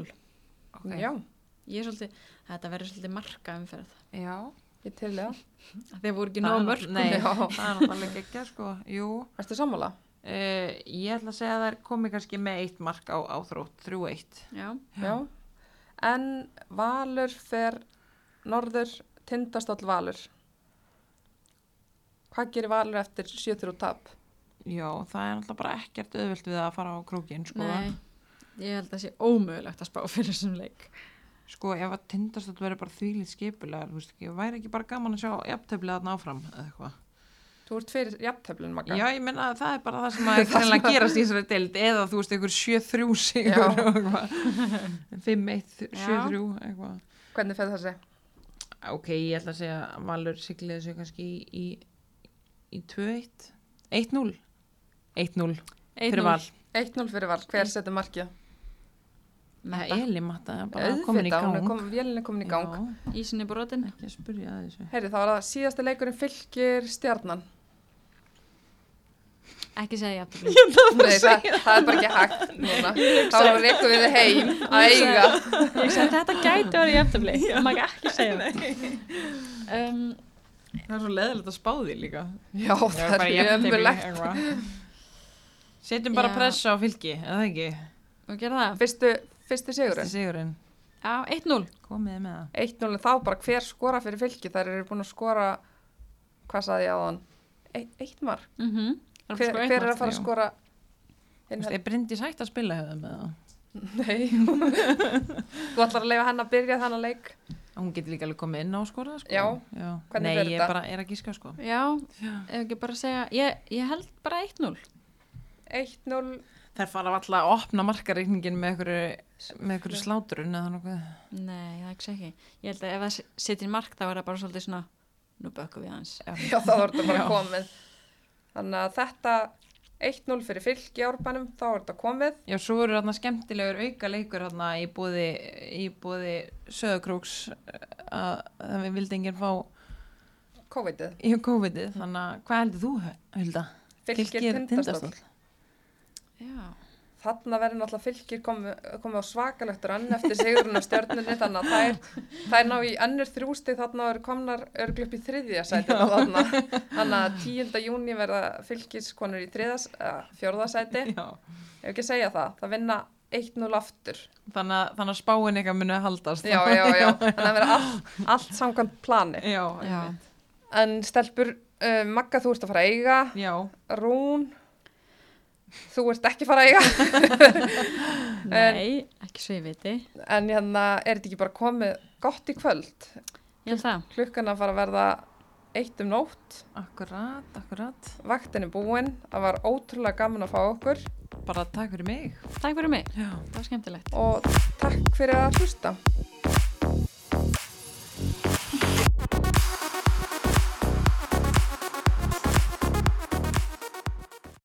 ok. já, ég er svolítið, þetta verður svolítið marka umferð Já. ég til það Af því að voru ekki nóg mörg Nei, það er náttúrulega ekki sko. Jú. erstu sammála? Uh, ég ætla að segja að það er komið kannski með eitt mark á, á þrótt, þrjú eitt. já, Já. En Valur fer norður tindastóll Valur. Hvað gerir Valur eftir 7-3 tap? Já, það er náttúrulega bara ekkert auðvelt við að fara á krókin, sko. nei ég held að það sé ómögulegt að spá fyrir þessum leik Sko, ef að tindastótt verður bara þvílið skipulegar, þú veist ekki, væri ekki bara gaman að sjá jafnteflið þarna áfram, eða eitthvað. Þú ert fyrir jafntöflun, Magga. Já, ég menna að það er bara það sem að greinlega gerast í þessari deild, eða þú veist, einhver 7-3 sigur og eitthvað. 5-1, 7-3, eitthvað. Hvernig fer þessi? Ok, ég ætla að segja að Valur sigliði sig kannski í, í, í 2-1 1-0 1-0 fyrir Val 1-0 fyrir Val. Hver setur markið? Metta. Elimatta er bara komin í gang. er komin, vélinn er komin í gang. Já, Ísin er brotin. ekki að spyrja að þessu. Heyri, þá var það síðasti leikurinn fylgir stjarnan. Ekki segja jafntöfli. Nei, það, það er bara ekki hægt núna. Þá reikum við þið heim að eiga. Ég sagði þetta gæti verið jafntöfli. Það má ekki segja það. Um, Það er svo leðilegt að spá því líka. Já, það er ömulegt. Setjum bara Já. pressa á fylki, eða ekki? það. Fyrstu, fyrstu sigurinn. sigurinn. Já, 1-0. Komið þið með það. 1-0 en þá bara hver skora fyrir fylki. Þær eru búin að skora, hvað saði ég á þann? Eitt mark. Mm -hmm. Hver, hver er að fara að já. skora? Þú veist, er Bryndís hægt að spila hefða með það? Nei. Þú ætlar að leifa henn að byrja þannig leik. Hún getur líka alveg komið inn á að skora, sko. Já. Hvernig Nei, ég þetta? bara er að gíska, sko. Já, ef ekki bara segja, ég, ég held bara 1-0. 1-0. Þær fara alltaf að opna markareikningin með einhverju, með einhverju sláturinn eða nokkuð. Nei, það ekki ekki. Ég held að ef það setjir mark þá er það bara svolítið svona, nú bökkum við hans. Já, þá var þetta bara Já. komið. Þannig að þetta 1-0 fyrir fylki árbænum, þá er þetta komið. Já, svo eru þarna skemmtilegur auka leikur þarna í búði, í búði Söðakrúks að, að við vildi enginn fá COVID-ið. í COVID-ið, þannig að hvað heldur þú, Hulda? Fylkir tindastóll. Já. Þarna verður náttúrulega fylgir komið komi á svakalegt rann eftir sigurinn á stjörnunni þannig að þær, þær ná í önnur þrjústig þarna eru komnar örglu upp í þriðja sæti þarna. Þannig að 10. júni verða fylgiskonur í þriðas, fjórða sæti. Já. Ef ekki segja það, það vinna 1-0 aftur. Þannig að, þannig að spáin eitthvað muni að haldast. Já, já, já. Þannig að vera allt, allt samkvæmt plani. Já, Já. En stelpur, uh, Magga þú ert að fara að eiga, já. Rún, þú ert ekki fara að eiga. En, Nei, ekki svo ég viti. En hérna, er þetta ekki bara komið gott í kvöld? Ég held það. Klukkan að fara að verða eitt um nótt. Akkurat, akkurat. Vaktin er búinn, það var ótrúlega gaman að fá okkur. Bara takk fyrir mig. Takk fyrir mig, Já. það var skemmtilegt. Og takk fyrir að hlusta.